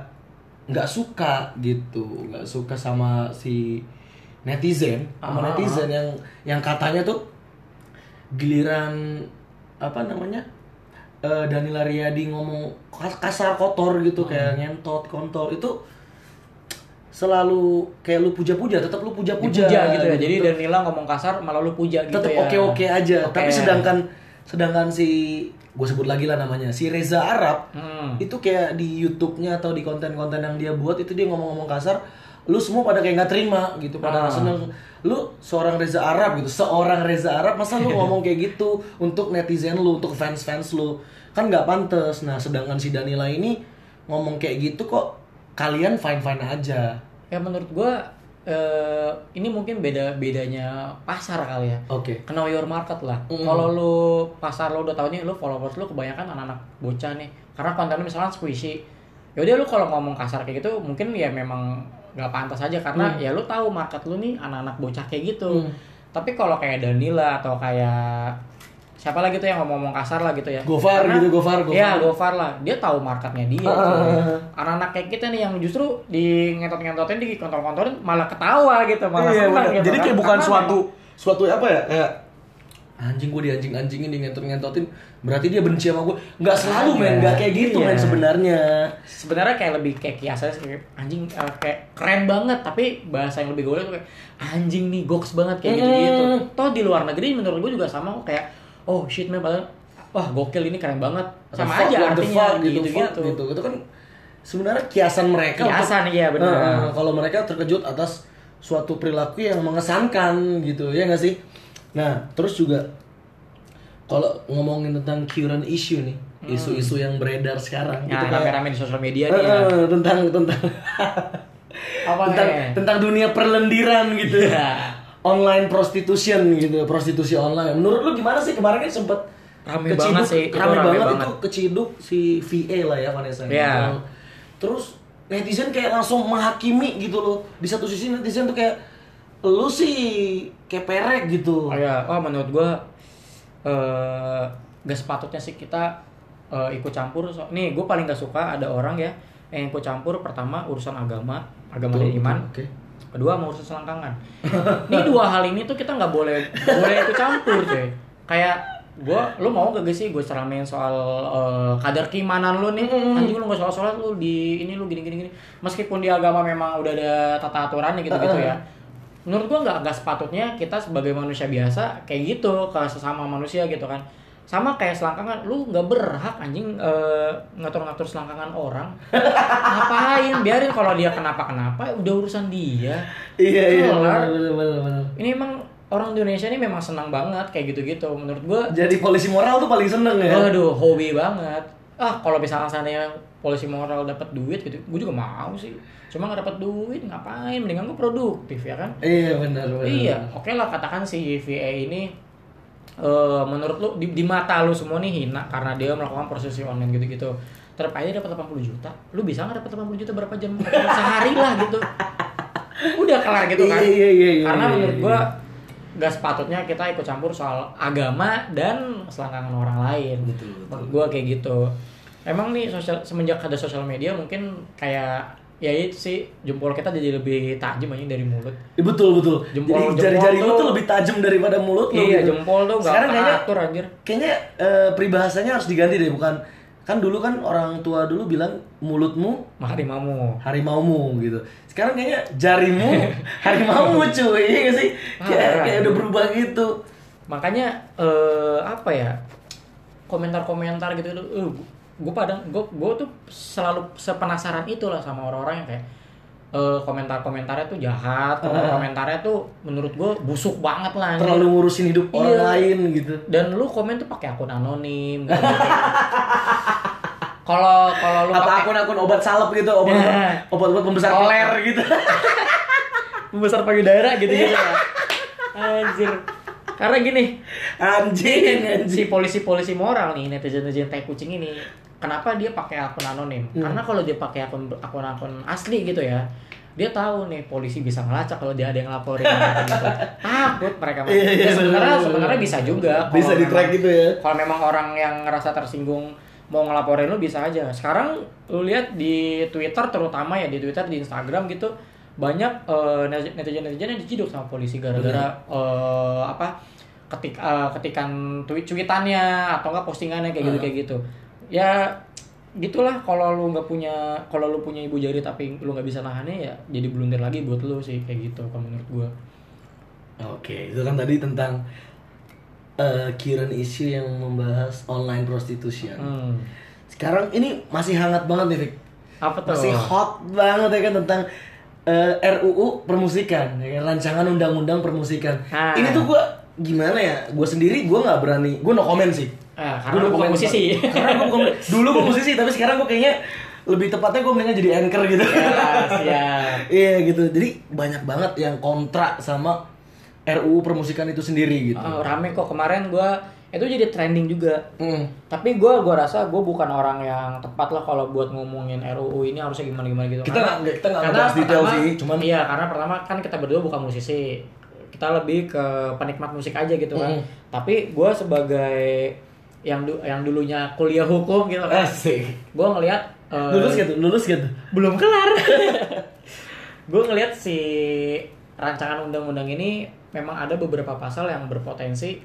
S1: nggak suka gitu nggak suka sama si netizen sama
S2: Ah.
S1: netizen yang yang katanya tuh giliran apa namanya eh, Danila Riyadi ngomong kas- kasar kotor gitu kayak ngentot kontol itu selalu kayak lu puja-puja tetap lu puja-puja
S2: puja gitu ya. jadi Danila ngomong kasar malah lu puja gitu
S1: tetap
S2: ya.
S1: oke-oke aja.
S2: Oke.
S1: tapi sedangkan sedangkan si gue sebut lagi lah namanya si Reza Arab
S2: Hmm.
S1: itu kayak di YouTube-nya atau di konten-konten yang dia buat itu dia ngomong-ngomong kasar lu semua pada kayak nggak terima gitu pada
S2: Ah.
S1: seneng lu seorang Reza Arab gitu seorang Reza Arab masa lu ngomong kayak gitu untuk netizen lu untuk fans-fans lu kan nggak pantas nah sedangkan si Danila ini ngomong kayak gitu kok kalian fine-fine aja
S2: ya menurut gua eh, ini mungkin beda bedanya pasar kali ya
S1: oke
S2: know your market lah.
S1: Mm.
S2: Kalau lu pasar lu udah tahu nih lu followers lu kebanyakan anak-anak bocah nih. Karena konten lu misalkan squishy. Ya udah lu kalau ngomong kasar kayak gitu mungkin ya memang nggak pantas aja karena ya lu tahu market lu nih anak-anak bocah kayak gitu.
S1: Mm.
S2: Tapi kalau kayak Danila atau kayak siapa lagi tuh yang ngomong-ngomong kasar lah gitu ya.
S1: Gofar
S2: Karena-
S1: gitu, Gofar, Gofar.
S2: Iya, Gofar lah. Dia tahu marketnya dia.
S1: Ah.
S2: Anak-anak kayak kita nih yang justru di ngentot-ngentotin di kontol-kontolin malah ketawa gitu, malah
S1: Iya,
S2: senang gitu
S1: Jadi
S2: kan.
S1: kayak bukan
S2: Karena
S1: suatu suatu apa ya kayak anjing gue di anjing anjingin di ngentot ngentotin berarti dia benci sama gue nggak selalu men nggak kayak gitu
S2: Iya.
S1: men sebenarnya
S2: sebenarnya kayak lebih kayak kiasan sih, kayak anjing eh, kayak keren banget tapi bahasa yang lebih gaul itu kayak anjing nih goks banget kayak
S1: Mm.
S2: gitu gitu toh di luar negeri menurut gue juga sama kayak oh shit man padahal wah gokil ini keren banget. Sama
S1: Fuck,
S2: aja
S1: the
S2: artinya
S1: fuck,
S2: gitu
S1: fuck,
S2: gitu,
S1: gitu. Itu kan sebenarnya kiasan mereka
S2: Kiasan, iya, benar.
S1: Nah, kalau mereka terkejut atas suatu perilaku yang mengesankan gitu ya nggak sih? Nah terus juga kalau ngomongin tentang current issue nih isu-isu yang beredar sekarang
S2: nah
S1: gitu
S2: rame-rame di sosial media nih ya.
S1: Tentang tentang
S2: Apa
S1: tentang tentang dunia perlendiran gitu. Ya. Online prostitution gitu, prostitusi online. Menurut lu gimana sih kemarin kan sempet
S2: Rame banget sih,
S1: rame,
S2: rame
S1: banget,
S2: banget.
S1: itu keciduk si VA lah ya Vanessa.
S2: Iya.
S1: Terus netizen kayak langsung menghakimi gitu loh. Di satu sisi netizen tuh kayak lu sih kayak perek gitu.
S2: Oh ya, oh menurut gua eh gak sepatutnya sih kita eh, ikut campur. So, nih, gue paling gak suka ada orang ya yang ikut campur pertama urusan agama, agama
S1: Betul,
S2: dan iman.
S1: betul, oke.
S2: Kedua mau urusan selangkangan. Ini dua hal ini tuh kita nggak boleh boleh ikut campur cuy. Kayak gua lu mau gak sih gue ceramain soal eh, kadar keimanan lu nih? Anjing lu gak sholat sholat lu di ini lu gini gini gini. Meskipun di agama memang udah ada tata aturannya gitu gitu ya. Menurut gua nggak nggak sepatutnya kita sebagai manusia biasa kayak gitu ke sesama manusia gitu kan sama kayak selangkangan lu nggak berhak anjing eh, ngatur-ngatur selangkangan orang ngapain biarin kalau dia kenapa kenapa udah urusan dia
S1: Iya iya bener, bener, bener.
S2: ini emang orang Indonesia ini memang senang banget kayak gitu-gitu menurut gua
S1: Jadi polisi moral tuh paling seneng ya.
S2: Waduh, hobi banget. Ah, kalau misalkan seandainya polisi moral dapat duit gitu, gue juga mau sih. Cuma nggak dapat duit, ngapain? Mendingan gue produktif ya kan?
S1: Iya benar benar.
S2: Iya, oke lah katakan si VA ini eh menurut lu di, di mata lu semua nih hina karena dia melakukan prostitusi online gitu-gitu. Tetap aja dapat 80 juta. Lu bisa nggak dapat 80 juta berapa jam? Sehari lah gitu. Udah kelar gitu kan.
S1: Iya, iya, iya, iya,
S2: karena
S1: iya,
S2: menurut
S1: iya.
S2: gua gak sepatutnya kita ikut campur soal agama dan selangkangan orang lain.
S1: Betul,
S2: gua kayak gitu. Emang nih sosial semenjak ada sosial media mungkin kayak ya itu sih jempol kita jadi lebih tajam aja dari mulut.
S1: Iya, betul betul.
S2: Jempol-
S1: Jadi jari-jari lu
S2: tuh-
S1: lebih tajam daripada mulut lu.
S2: iya,
S1: gitu.
S2: jempol tuh gak
S1: Sekarang kayaknya
S2: teratur anjir.
S1: kayaknya eh, peribahasanya harus diganti deh bukan kan dulu kan orang tua dulu bilang mulutmu
S2: Harimau.
S1: harimaumu gitu. Sekarang kayaknya jarimu harimaumu cuy, iya gak sih? Kayak,
S2: Parah.
S1: kayak udah berubah gitu.
S2: Makanya eh apa ya? Komentar-komentar gitu itu eh, gue pada gue gue tuh selalu sepenasaran itulah sama orang-orang yang kayak eh, komentar-komentarnya tuh jahat, komentar-komentarnya tuh menurut gue busuk banget lah.
S1: Terlalu ngurusin hidup orang
S2: Iya.
S1: lain gitu.
S2: dan lu komen tuh pakai akun anonim gitu. kalau kalau lu
S1: Apa akun-akun obat salep gitu, obat
S2: Nah.
S1: obat-obat pembesar koler gitu.
S2: besar payudara gitu gitu ya anjir karena gini
S1: Anjing, anjing.
S2: si polisi-polisi moral nih netizen-netizen tai kucing ini kenapa dia pakai akun anonim?
S1: Hmm.
S2: karena kalau dia pakai akun akun-akun asli gitu ya dia tahu nih polisi bisa ngelacak kalau dia ada yang laporin gitu. takut mereka
S1: Iya, iya,
S2: ya, sebenarnya sebenarnya bisa juga
S1: Bisa di track gitu ya.
S2: kalau memang orang yang ngerasa tersinggung mau ngelaporin lu bisa aja. Sekarang lu lihat di Twitter terutama ya di Twitter di Instagram gitu banyak eh, netizen netizen yang diciduk sama polisi gara-gara eh, apa ketik eh, ketikan tweet cuitannya atau enggak postingannya kayak gitu kayak gitu ya gitulah kalau lu nggak punya kalau lu punya ibu jari tapi lu nggak bisa nahannya ya jadi blunder lagi buat lu sih kayak gitu kalau menurut gua
S1: Oke, itu kan tadi tentang eh current issue yang membahas online prostitution.
S2: hmm.
S1: Sekarang ini masih hangat banget nih, Rick.
S2: apa tuh
S1: Masih hot banget ya kan tentang eh, RUU permusikan, ya kan? rancangan undang-undang permusikan.
S2: Ah.
S1: Ini tuh gua gimana ya? Gua sendiri gua nggak berani, gua no comment sih.
S2: Ah,
S1: Gua
S2: karena
S1: no
S2: lu bukan
S1: comment.
S2: musisi.
S1: Karena gua bukan dulu gua musisi, tapi sekarang gua kayaknya lebih tepatnya gua mendingan jadi anchor gitu.
S2: Ya, siap.
S1: Iya gitu. Jadi banyak banget yang kontra sama RUU permusikan itu sendiri gitu.
S2: Oh, rame kok kemarin gua itu jadi trending juga.
S1: Hmm.
S2: Tapi gua gua rasa gua bukan orang yang tepat lah kalau buat ngomongin RUU ini harusnya gimana gimana gitu.
S1: Kita nggak- kita nggak
S2: karena
S1: ngebahas detail
S2: pertama-
S1: sih, cuman-
S2: iya karena pertama kan kita berdua bukan musisi. Kita lebih ke penikmat musik aja gitu kan.
S1: Mm.
S2: Tapi gua sebagai yang du- yang dulunya kuliah hukum gitu kan.
S1: Asik.
S2: Gua ngelihat eh,
S1: Lulus gitu, lulus gitu.
S2: belum kelar. gue ngelihat si rancangan undang-undang ini memang ada beberapa pasal yang berpotensi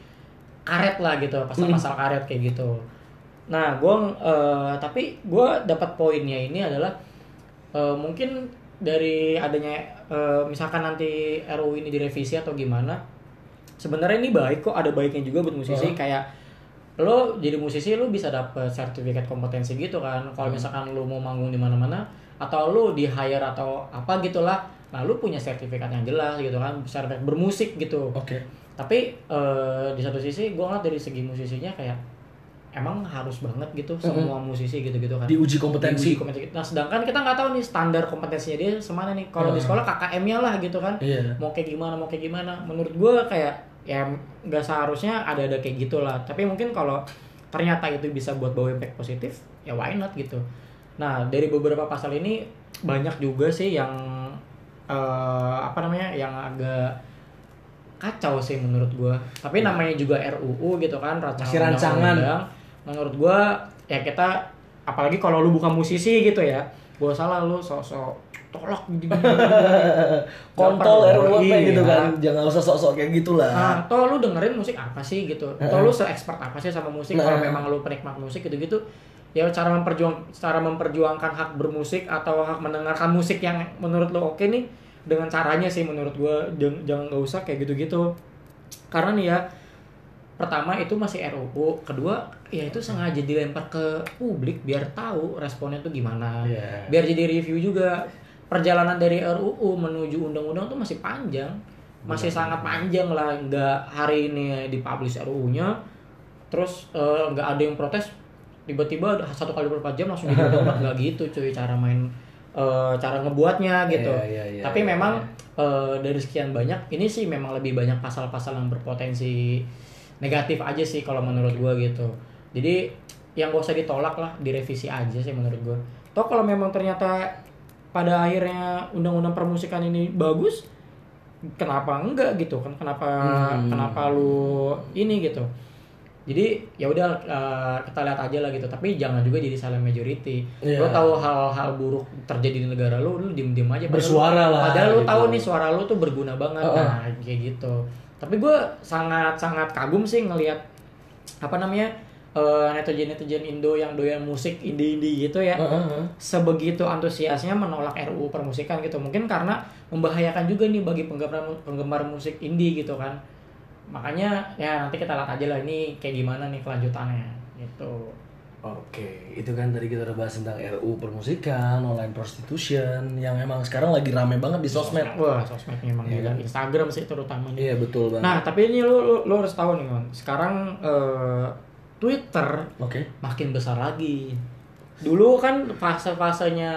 S2: karet lah gitu pasal-pasal karet kayak gitu nah gue tapi gue dapat poinnya ini adalah eh, mungkin dari adanya eh, misalkan nanti RUU ini direvisi atau gimana sebenarnya ini baik kok ada baiknya juga buat musisi kayak lo jadi musisi lo bisa dapet sertifikat kompetensi gitu kan. Kalau misalkan lo mau manggung di mana-mana atau lo di hire atau apa gitulah nah lo punya sertifikat yang jelas gitu kan sertifikat bermusik gitu.
S1: Oke.
S2: tapi eh, di satu sisi gue ngeliat dari segi musisinya kayak emang harus banget gitu semua musisi gitu-gitu kan.
S1: Diuji kompetensi.
S2: Diuji kompetensi. nah sedangkan kita nggak tahu nih standar kompetensinya dia semana nih. Kalau di sekolah KKM-nya lah gitu kan.
S1: Iya.
S2: mau kayak gimana mau kayak gimana. Menurut gue kayak ya nggak seharusnya ada ada kayak gitulah tapi mungkin kalau ternyata itu bisa buat bawa impact positif ya why not gitu nah dari beberapa pasal ini banyak juga sih yang eh, apa namanya yang agak kacau sih menurut gua tapi namanya juga RUU gitu kan rancangan
S1: Masih rancangan.
S2: undang-undang. menurut gua ya kita apalagi kalau lu bukan musisi gitu ya gua salah lu sosok tolak gitu
S1: Kontol
S2: iya.
S1: gitu kan. Jangan usah sok-sok kayak gitulah.
S2: Nah, toh lu dengerin musik apa sih gitu? Toh lu se-expert apa sih sama musik? Kalau
S1: Nah.
S2: memang lu penikmat musik gitu-gitu, ya cara memperjuang cara memperjuangkan hak bermusik atau hak mendengarkan musik yang menurut lu oke nih dengan caranya sih menurut gua jangan nggak usah kayak gitu-gitu. Karena nih ya pertama itu masih RUU, kedua ya itu sengaja dilempar ke publik biar tahu responnya tuh gimana.
S1: Iya.
S2: Biar jadi review juga. Perjalanan dari RUU menuju undang-undang tuh masih panjang. Masih sangat panjang lah, nggak hari ini dipublish RUU-nya terus eh, nggak ada yang protes tiba-tiba satu kali berapa jam langsung jadi undang-undang nggak gitu cuy cara main eh, cara ngebuatnya gitu.
S1: Iya, iya, iya,
S2: Tapi
S1: iya,
S2: memang eh, dari sekian banyak ini sih memang lebih banyak pasal-pasal yang berpotensi negatif aja sih kalau menurut gua gitu. Jadi yang gak usah ditolak lah, direvisi aja sih menurut gua. Toh kalau memang ternyata pada akhirnya undang-undang permusikan ini bagus, kenapa enggak gitu kan? Kenapa
S1: Hmm.
S2: kenapa lu ini gitu? Jadi ya udah eh, kita lihat aja lah gitu. Tapi jangan juga jadi silent majority.
S1: Iya.
S2: Lo tahu hal-hal buruk terjadi di negara lo, lo diem-diem aja. Padahal-
S1: Bersuara lah,
S2: Padahal lo
S1: gitu.
S2: tahu nih suara lo tuh berguna banget.
S1: Oh, oh.
S2: Nah kayak gitu. Tapi gue sangat sangat kagum sih ngelihat apa namanya netizen netizen Indo yang doyan musik indie indie gitu ya.
S1: Heeh, heeh.
S2: Sebegitu antusiasnya menolak RUU permusikan gitu. Mungkin karena membahayakan juga nih bagi penggemar penggemar musik indie gitu kan. Makanya ya nanti kita lihat aja lah ini kayak gimana nih kelanjutannya gitu.
S1: Oke, itu kan tadi kita udah bahas tentang RU permusikan, online prostitution, yang emang sekarang lagi rame banget di sosmed.
S2: Wah, sosmed memang ya. Instagram sih terutama nih.
S1: Iya betul banget.
S2: Nah, tapi ini lu, lu, lu harus tahu nih, Mon. Sekarang eh, Twitter
S1: Oke.
S2: makin besar lagi. Dulu kan fase-fasenya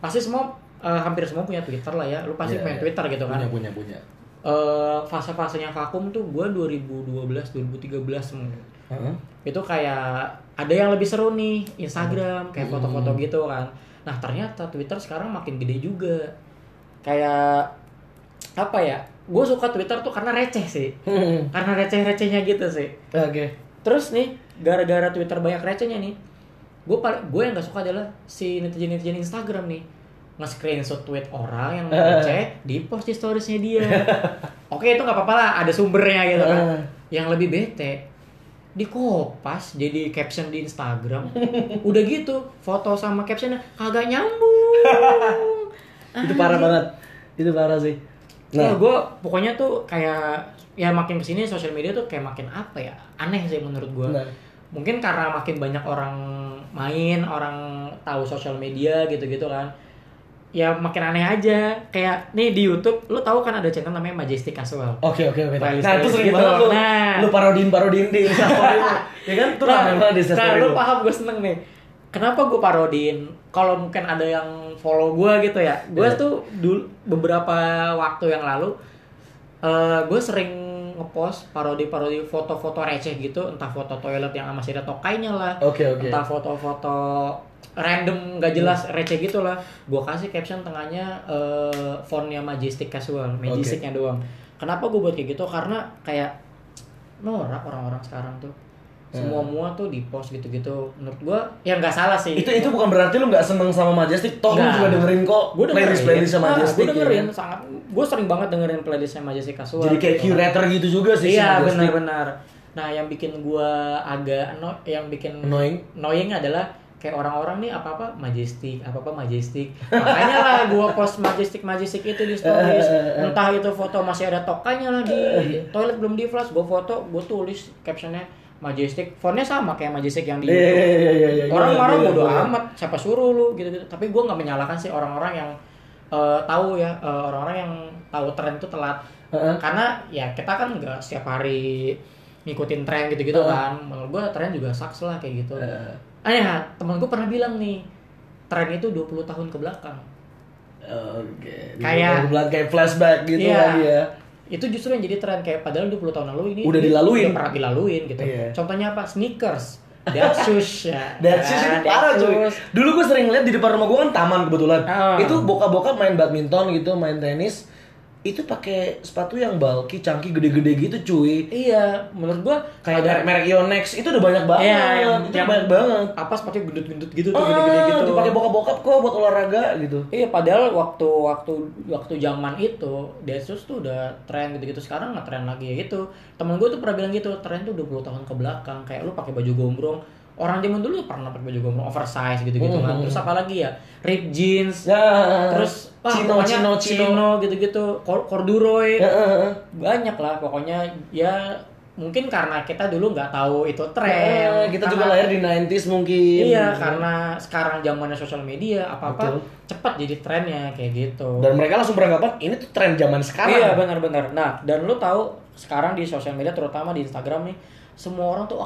S2: pasti semua eh, hampir semua punya Twitter lah ya. Lu pasti
S1: Iya,
S2: main
S1: iya.
S2: Twitter gitu kan.
S1: Punya punya punya.
S2: Eh, fase-fasenya vakum tuh gua 2012 2013 mungkin.
S1: Heeh.
S2: Itu kayak ada yang lebih seru nih Instagram kayak
S1: Hmm.
S2: foto-foto gitu kan. Nah, ternyata Twitter sekarang makin gede juga. Kayak apa ya? Gue suka Twitter tuh karena receh sih.
S1: Hmm.
S2: Karena receh-recehnya gitu sih.
S1: Oke.
S2: Terus nih, gara-gara Twitter banyak recehnya nih, gue gue yang gak suka adalah si netizen netizen Instagram nih nge-screenshot tweet orang yang receh di post di storiesnya dia. Oke itu nggak apa-apa lah, ada sumbernya gitu kan.
S1: Ah.
S2: Yang lebih bete di kopas jadi caption di Instagram. Udah gitu, foto sama captionnya kagak nyambung.
S1: Itu parah banget. Itu parah sih.
S2: Nah,
S1: Nah,
S2: gue pokoknya tuh kayak ya makin ke sini sosial media tuh kayak makin apa ya aneh sih menurut gue.
S1: Nah.
S2: Mungkin karena makin banyak orang main, orang tahu sosial media gitu-gitu kan. Ya makin aneh aja. Kayak nih di YouTube, lu tahu kan ada channel namanya Majestic Casual.
S1: Oke oke oke. Nah itu sering
S2: gitu.
S1: banget lu,
S2: Nah.
S1: lu parodiin parodiin di Instastory lu. Ya kan tuh rame banget di
S2: nah, lu paham gue seneng nih. Kenapa gue parodiin? Kalau mungkin ada yang follow gue gitu ya. Gue
S1: Iya.
S2: tuh dulu beberapa waktu yang lalu eh gue sering ngepost parodi-parodi foto-foto receh gitu, entah foto toilet yang masih ada tokainya lah,
S1: Oke oke.
S2: entah foto-foto random nggak jelas receh gitu lah. Gue kasih caption tengahnya eh fontnya majestic casual, majesticnya doang. Kenapa gue buat kayak gitu? Karena kayak norak orang-orang sekarang tuh. Semua mua tuh di post gitu-gitu. Menurut gua ya nggak salah sih.
S1: Itu itu bukan berarti lu nggak seneng sama Majestic, toh lu juga dengerin kok
S2: Gua dengerin.
S1: playlist playlist sama
S2: Nah,
S1: Majestic.
S2: Gue dengerin
S1: ya.
S2: sangat. Gue sering banget dengerin playlistnya Majestic Casual.
S1: Jadi kayak
S2: gitu.
S1: curator gitu juga sih si
S2: Iya
S1: Majestic.
S2: benar-benar. Nah, yang bikin gua agak no, yang bikin
S1: Annoying?
S2: annoying adalah kayak orang-orang nih apa-apa majestic, apa-apa majestic. Makanya lah gua post majestic majestic itu di stories. Entah itu foto masih ada tokanya lah di toilet belum di flash, gua foto, gua tulis captionnya majestic. Fontnya sama kayak majestic yang di
S1: Iya,
S2: YouTube.
S1: iya, iya, iya, iya.
S2: Orang
S1: Gila,
S2: marah
S1: gila,
S2: bodo
S1: gila.
S2: amat, siapa suruh lu gitu-gitu. Tapi gua nggak menyalahkan sih orang-orang yang eh, tahu ya, eh, orang-orang yang tahu tren itu telat.
S1: Heeh.
S2: Karena ya kita kan nggak setiap hari ngikutin tren gitu-gitu
S1: Heeh.
S2: kan. Menurut gua tren juga sucks lah kayak gitu.
S1: Heeh.
S2: Ah ya, temen gue pernah bilang nih, tren itu 20 tahun ke belakang.
S1: Oke.
S2: Kayak-
S1: Bulan kayak flashback gitu
S2: Iya.
S1: lagi ya.
S2: Itu justru yang jadi tren kayak padahal 20 tahun lalu ini
S1: Udah
S2: ini
S1: dilaluin.
S2: Udah pernah dilaluin gitu.
S1: Iya.
S2: Contohnya apa? Sneakers. Datsus ya. Ah,
S1: itu parah cuy.
S2: Datsus.
S1: Dulu gue sering lihat di depan rumah gue kan taman kebetulan.
S2: Ah.
S1: Itu bokap-bokap main badminton gitu, main tenis. Itu pakai sepatu yang bulky, cangki, gede-gede gitu cuy.
S2: Iya, menurut gua
S1: Kayak
S2: ada-
S1: merek Yonex itu udah banyak banget.
S2: Iya, yang,
S1: itu
S2: yang
S1: banyak banget.
S2: Apa sepatu gendut-gendut gitu tuh,
S1: Ah,
S2: gede-gede gitu.
S1: dipakai bokap-bokap kok buat olahraga gitu.
S2: Iya, padahal waktu waktu waktu zaman itu Datsus tuh udah tren gitu-gitu. Sekarang nggak tren lagi ya gitu. Temen gue tuh pernah bilang gitu, tren tuh 20 tahun ke belakang. Kayak lu pakai baju gombrong. Orang zaman dulu pernah pakai baju gombrong oversize gitu-gitu kan.
S1: Hmm.
S2: Terus apa lagi ya? Rip jeans.
S1: Ya.
S2: Terus wah,
S1: Cino, Cino, Cino.
S2: Cino gitu-gitu. Cor- Corduroy.
S1: Ya, eh, eh.
S2: Banyak lah pokoknya ya mungkin karena kita dulu nggak tahu itu
S1: Eh,
S2: tren.
S1: kita
S2: Karena-
S1: juga lahir di 90s mungkin.
S2: Iya, karena sekarang zamannya sosial media, apa-apa
S1: Betul.
S2: cepat jadi trennya kayak gitu.
S1: Dan mereka langsung beranggapan ini tuh tren zaman sekarang.
S2: Iya, benar-benar. Nah, dan lu tahu sekarang di sosial media terutama di Instagram nih, semua orang tuh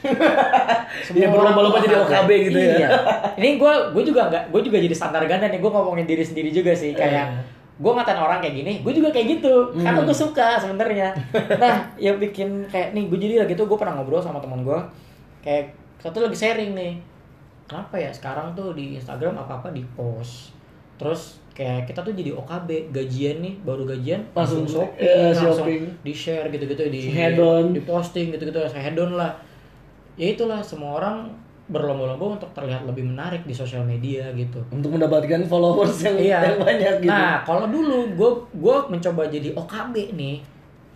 S2: OKB.
S1: Iya, berlomba-lomba
S2: tuh
S1: jadi OKB gitu ya.
S2: Iya. Ini gue gue juga nggak gue juga jadi standar ganda nih gue ngomongin diri sendiri juga sih kayak
S1: Iya.
S2: gue ngatain orang kayak gini, gue juga kayak gitu
S1: Hmm.
S2: karena gue suka sebenarnya. nah, yang bikin kayak nih gue jadi lagi tuh gue pernah ngobrol sama teman gue kayak satu lagi sharing nih kenapa ya sekarang tuh di Instagram apa apa di post terus kayak kita tuh jadi OKB gajian nih baru gajian
S1: Langsung,
S2: shopping
S1: iya,
S2: langsung
S1: shopping.
S2: di share gitu-gitu di
S1: Head on.
S2: di posting gitu-gitu saya head on lah ya itulah semua orang berlomba-lomba untuk terlihat lebih menarik di sosial media gitu
S1: Untuk mendapatkan followers yang,
S2: iya
S1: yang banyak gitu.
S2: nah kalau dulu gue gue mencoba jadi OKB nih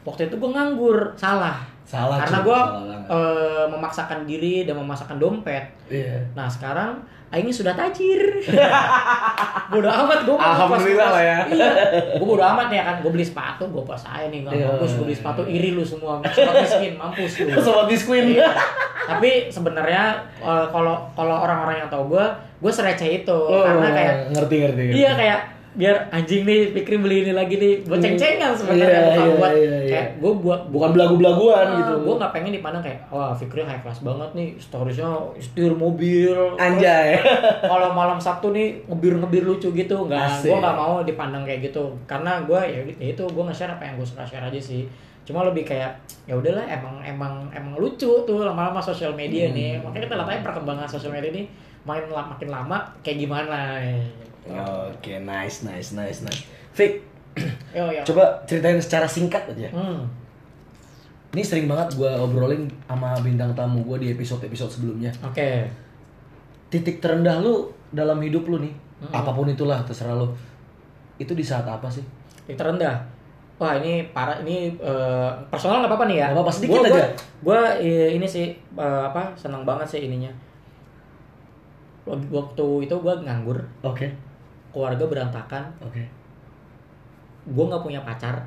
S2: waktu itu gue nganggur salah
S1: Salah,
S2: karena gue
S1: banget.
S2: memaksakan diri dan memaksakan dompet
S1: Iya.
S2: Nah sekarang Aing sudah tajir. bodo amat gue
S1: Alhamdulillah lah ya.
S2: Iya. Gue bodo amat ya kan. Gue beli sepatu, gue pas aja nih nggak
S1: Iya.
S2: mampus. Gue beli sepatu iri lu semua. Sobat miskin, mampus lu.
S1: Sobat Biskuin.
S2: Iya. Tapi sebenarnya eh, kalau kalau orang-orang yang tahu gue, gue sereceh itu
S1: Oh,
S2: karena kayak
S1: ngerti ngerti. ngerti.
S2: Iya kayak biar anjing nih Fikri beli ini lagi nih. Buat ceng-cengan sebenarnya
S1: Iya,
S2: bukan
S1: iya,
S2: buat
S1: iya, iya.
S2: kayak gue buat
S1: Bukan belagu-belaguan gitu.
S2: gue nggak pengen dipandang kayak wah Fikri high class banget nih storiesnya setir mobil.
S1: Anjay.
S2: kalau malam Sabtu nih ngebir-ngebir lucu gitu. Nggak gue nggak mau dipandang kayak gitu. Karena gue ya, ya itu gue nge-share apa yang gue suka share aja sih. Cuma lebih kayak ya udahlah emang emang emang lucu tuh lama-lama sosial media
S1: Hmm.
S2: nih makanya kita lihat aja perkembangan sosial media ini makin la- makin lama kayak gimana
S1: Oke, nice, nice, nice, nice. Fik,
S2: yo yo
S1: coba ceritain secara singkat aja.
S2: hmm.
S1: Ini sering banget gue obrolin sama bintang tamu gue di episode-episode sebelumnya.
S2: oke
S1: Titik terendah lu dalam hidup lu nih, apa pun itulah terserah lu. Itu di saat apa sih?
S2: Titik terendah. Wah ini parah ini eh, personal nggak apa-apa nih ya.
S1: Nggak apa-apa, sedikit
S2: Gua-
S1: aja.
S2: Gua eh, ini sih eh, apa senang banget sih ininya. Waktu itu gua nganggur,
S1: Oke,
S2: keluarga berantakan,
S1: oke.
S2: gua nggak punya pacar.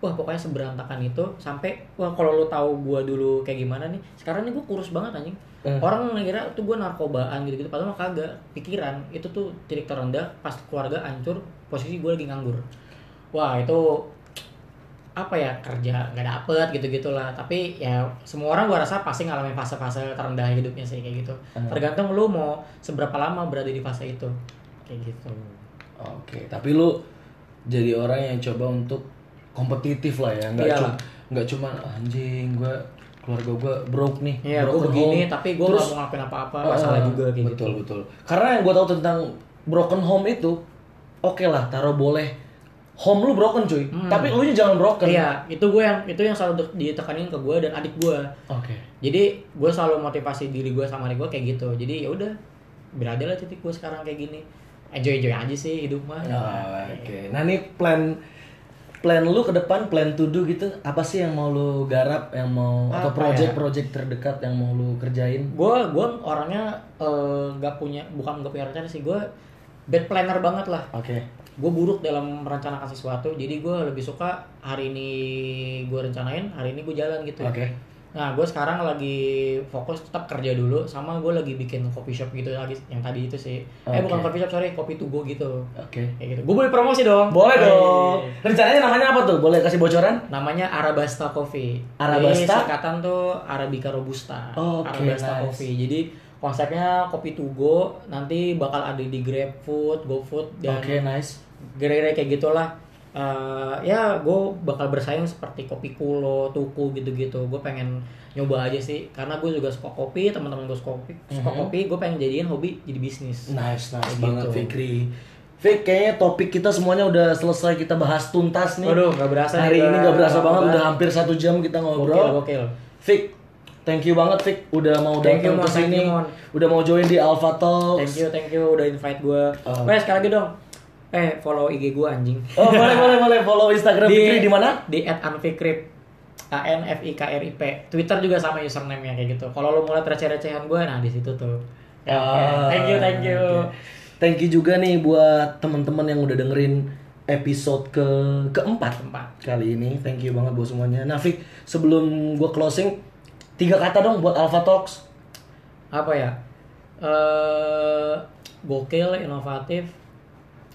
S2: Wah pokoknya seberantakan itu sampai wah kalau lu tahu gua dulu kayak gimana nih. Sekarang nih gua kurus banget anjing.
S1: Eh.
S2: Orang ngira tuh gua narkobaan gitu-gitu padahal mah kagak. Pikiran itu tuh titik terendah pas keluarga hancur, posisi gua lagi nganggur. Wah itu apa ya kerja nggak dapet gitu gitulah tapi ya semua orang gua rasa pasti ngalamin fase-fase terendah hidupnya sih kayak gitu tergantung lu mau seberapa lama berada di fase itu kayak gitu
S1: Oke, tapi lu jadi orang yang coba untuk kompetitif lah ya, nggak cuma nggak cuma anjing gue keluarga gue broke nih.
S2: Iya, gue
S1: broken
S2: begini,
S1: home."
S2: tapi gue nggak mau ngelakuin apa-apa, masalah
S1: ah,
S2: juga kayak
S1: betul,
S2: gitu.
S1: Betul Karena yang gue tahu tentang broken home itu, oke lah, taruh boleh home lu broken cuy, tapi lu nya jangan broken.
S2: Hmm. Iya, itu gue yang itu yang selalu ditekanin ke gue dan adik gue.
S1: Oke.
S2: Jadi gue selalu motivasi diri gue sama adik gue kayak gitu. Jadi ya udah, berada lah titik gue sekarang kayak gini. Enjoy enjoy aja sih hidup mah.
S1: Ah, Oke. Nah ini plan plan lu ke depan, plan to do gitu, apa sih yang mau lu garap, yang mau atau
S2: Apa
S1: project-project terdekat yang mau lu kerjain?
S2: gue gue orangnya eh, nggak punya bukan nggak punya rencana sih gue bad planner banget lah
S1: Oke.
S2: gue buruk dalam merencanakan sesuatu jadi gue lebih suka hari ini gue rencanain hari ini gue jalan gitu
S1: Oke.
S2: Nah gue sekarang lagi fokus tetap kerja dulu sama gue lagi bikin coffee shop gitu lagi yang tadi itu sih eh
S1: Oke.
S2: bukan coffee shop sorry kopi to go gitu
S1: Oke.
S2: kayak gitu gue boleh promosi dong
S1: Boleh
S2: Hey.
S1: dong. Rencananya namanya apa tuh? Boleh kasih bocoran?
S2: namanya Arabasta Coffee
S1: Arabasta?
S2: Jadi singkatan tuh Arabica Robusta
S1: Oke,
S2: Arabasta
S1: nice.
S2: Coffee jadi konsepnya kopi to go nanti bakal ada di GrabFood, GoFood dan
S1: Oke, nice.
S2: gara-gara kayak gitulah Eh, ya gue bakal bersaing seperti kopi kulo, tuku gitu-gitu. Gue pengen nyoba aja sih, karena gue juga suka kopi, teman-teman gue suka kopi, suka kopi, gue pengen jadiin hobi jadi bisnis.
S1: Nice, nice
S2: Kayak
S1: banget
S2: gitu.
S1: Fikri. Fik, kayaknya topik kita semuanya udah selesai kita bahas tuntas nih.
S2: Waduh, nggak berasa
S1: Hari ini nggak berasa banget, udah hampir satu jam kita ngobrol.
S2: Gokil, gokil.
S1: Fik, thank you banget Fik, udah mau datang ke sini, udah mau join di Alpha Talks.
S2: Thank you, thank you udah invite gue.
S1: Oh.
S2: Wes sekali lagi dong. Eh, follow IG gue anjing.
S1: Oh boleh boleh boleh follow Instagram Fikri di mana?
S2: Di @anfikrip. A N F I K R I P. Twitter juga sama username-nya kayak gitu. Kalau lo mau lihat receh-recehan gue, nah di situ tuh. Ya, oke.
S1: Ah,
S2: Thank you, thank you.
S1: oke. Thank you juga nih buat teman-teman yang udah dengerin episode ke keempat
S2: Tempat.
S1: kali ini. Thank you banget buat semuanya. Nah, Fik, sebelum gua closing, tiga kata dong buat Alpha Talks.
S2: Apa ya? Eh, gokil, inovatif,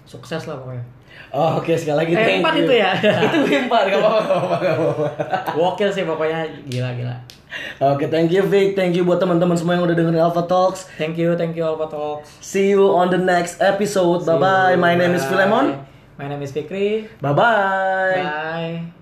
S2: sukses lah pokoknya.
S1: Oh, oke sekali lagi
S2: Eh, empat itu ya?
S1: itu empat, gak apa-apa, gak apa-apa.
S2: Gokil sih pokoknya gila-gila.
S1: Oke, thank you Vic, thank you buat teman-teman semua yang udah dengerin Alpha Talks.
S2: Thank you, thank you Alpha Talks.
S1: See you on the next episode. Bye bye. My name is
S2: Bye.
S1: Philemon.
S2: My name is Fikri.
S1: Bye bye.
S2: Bye.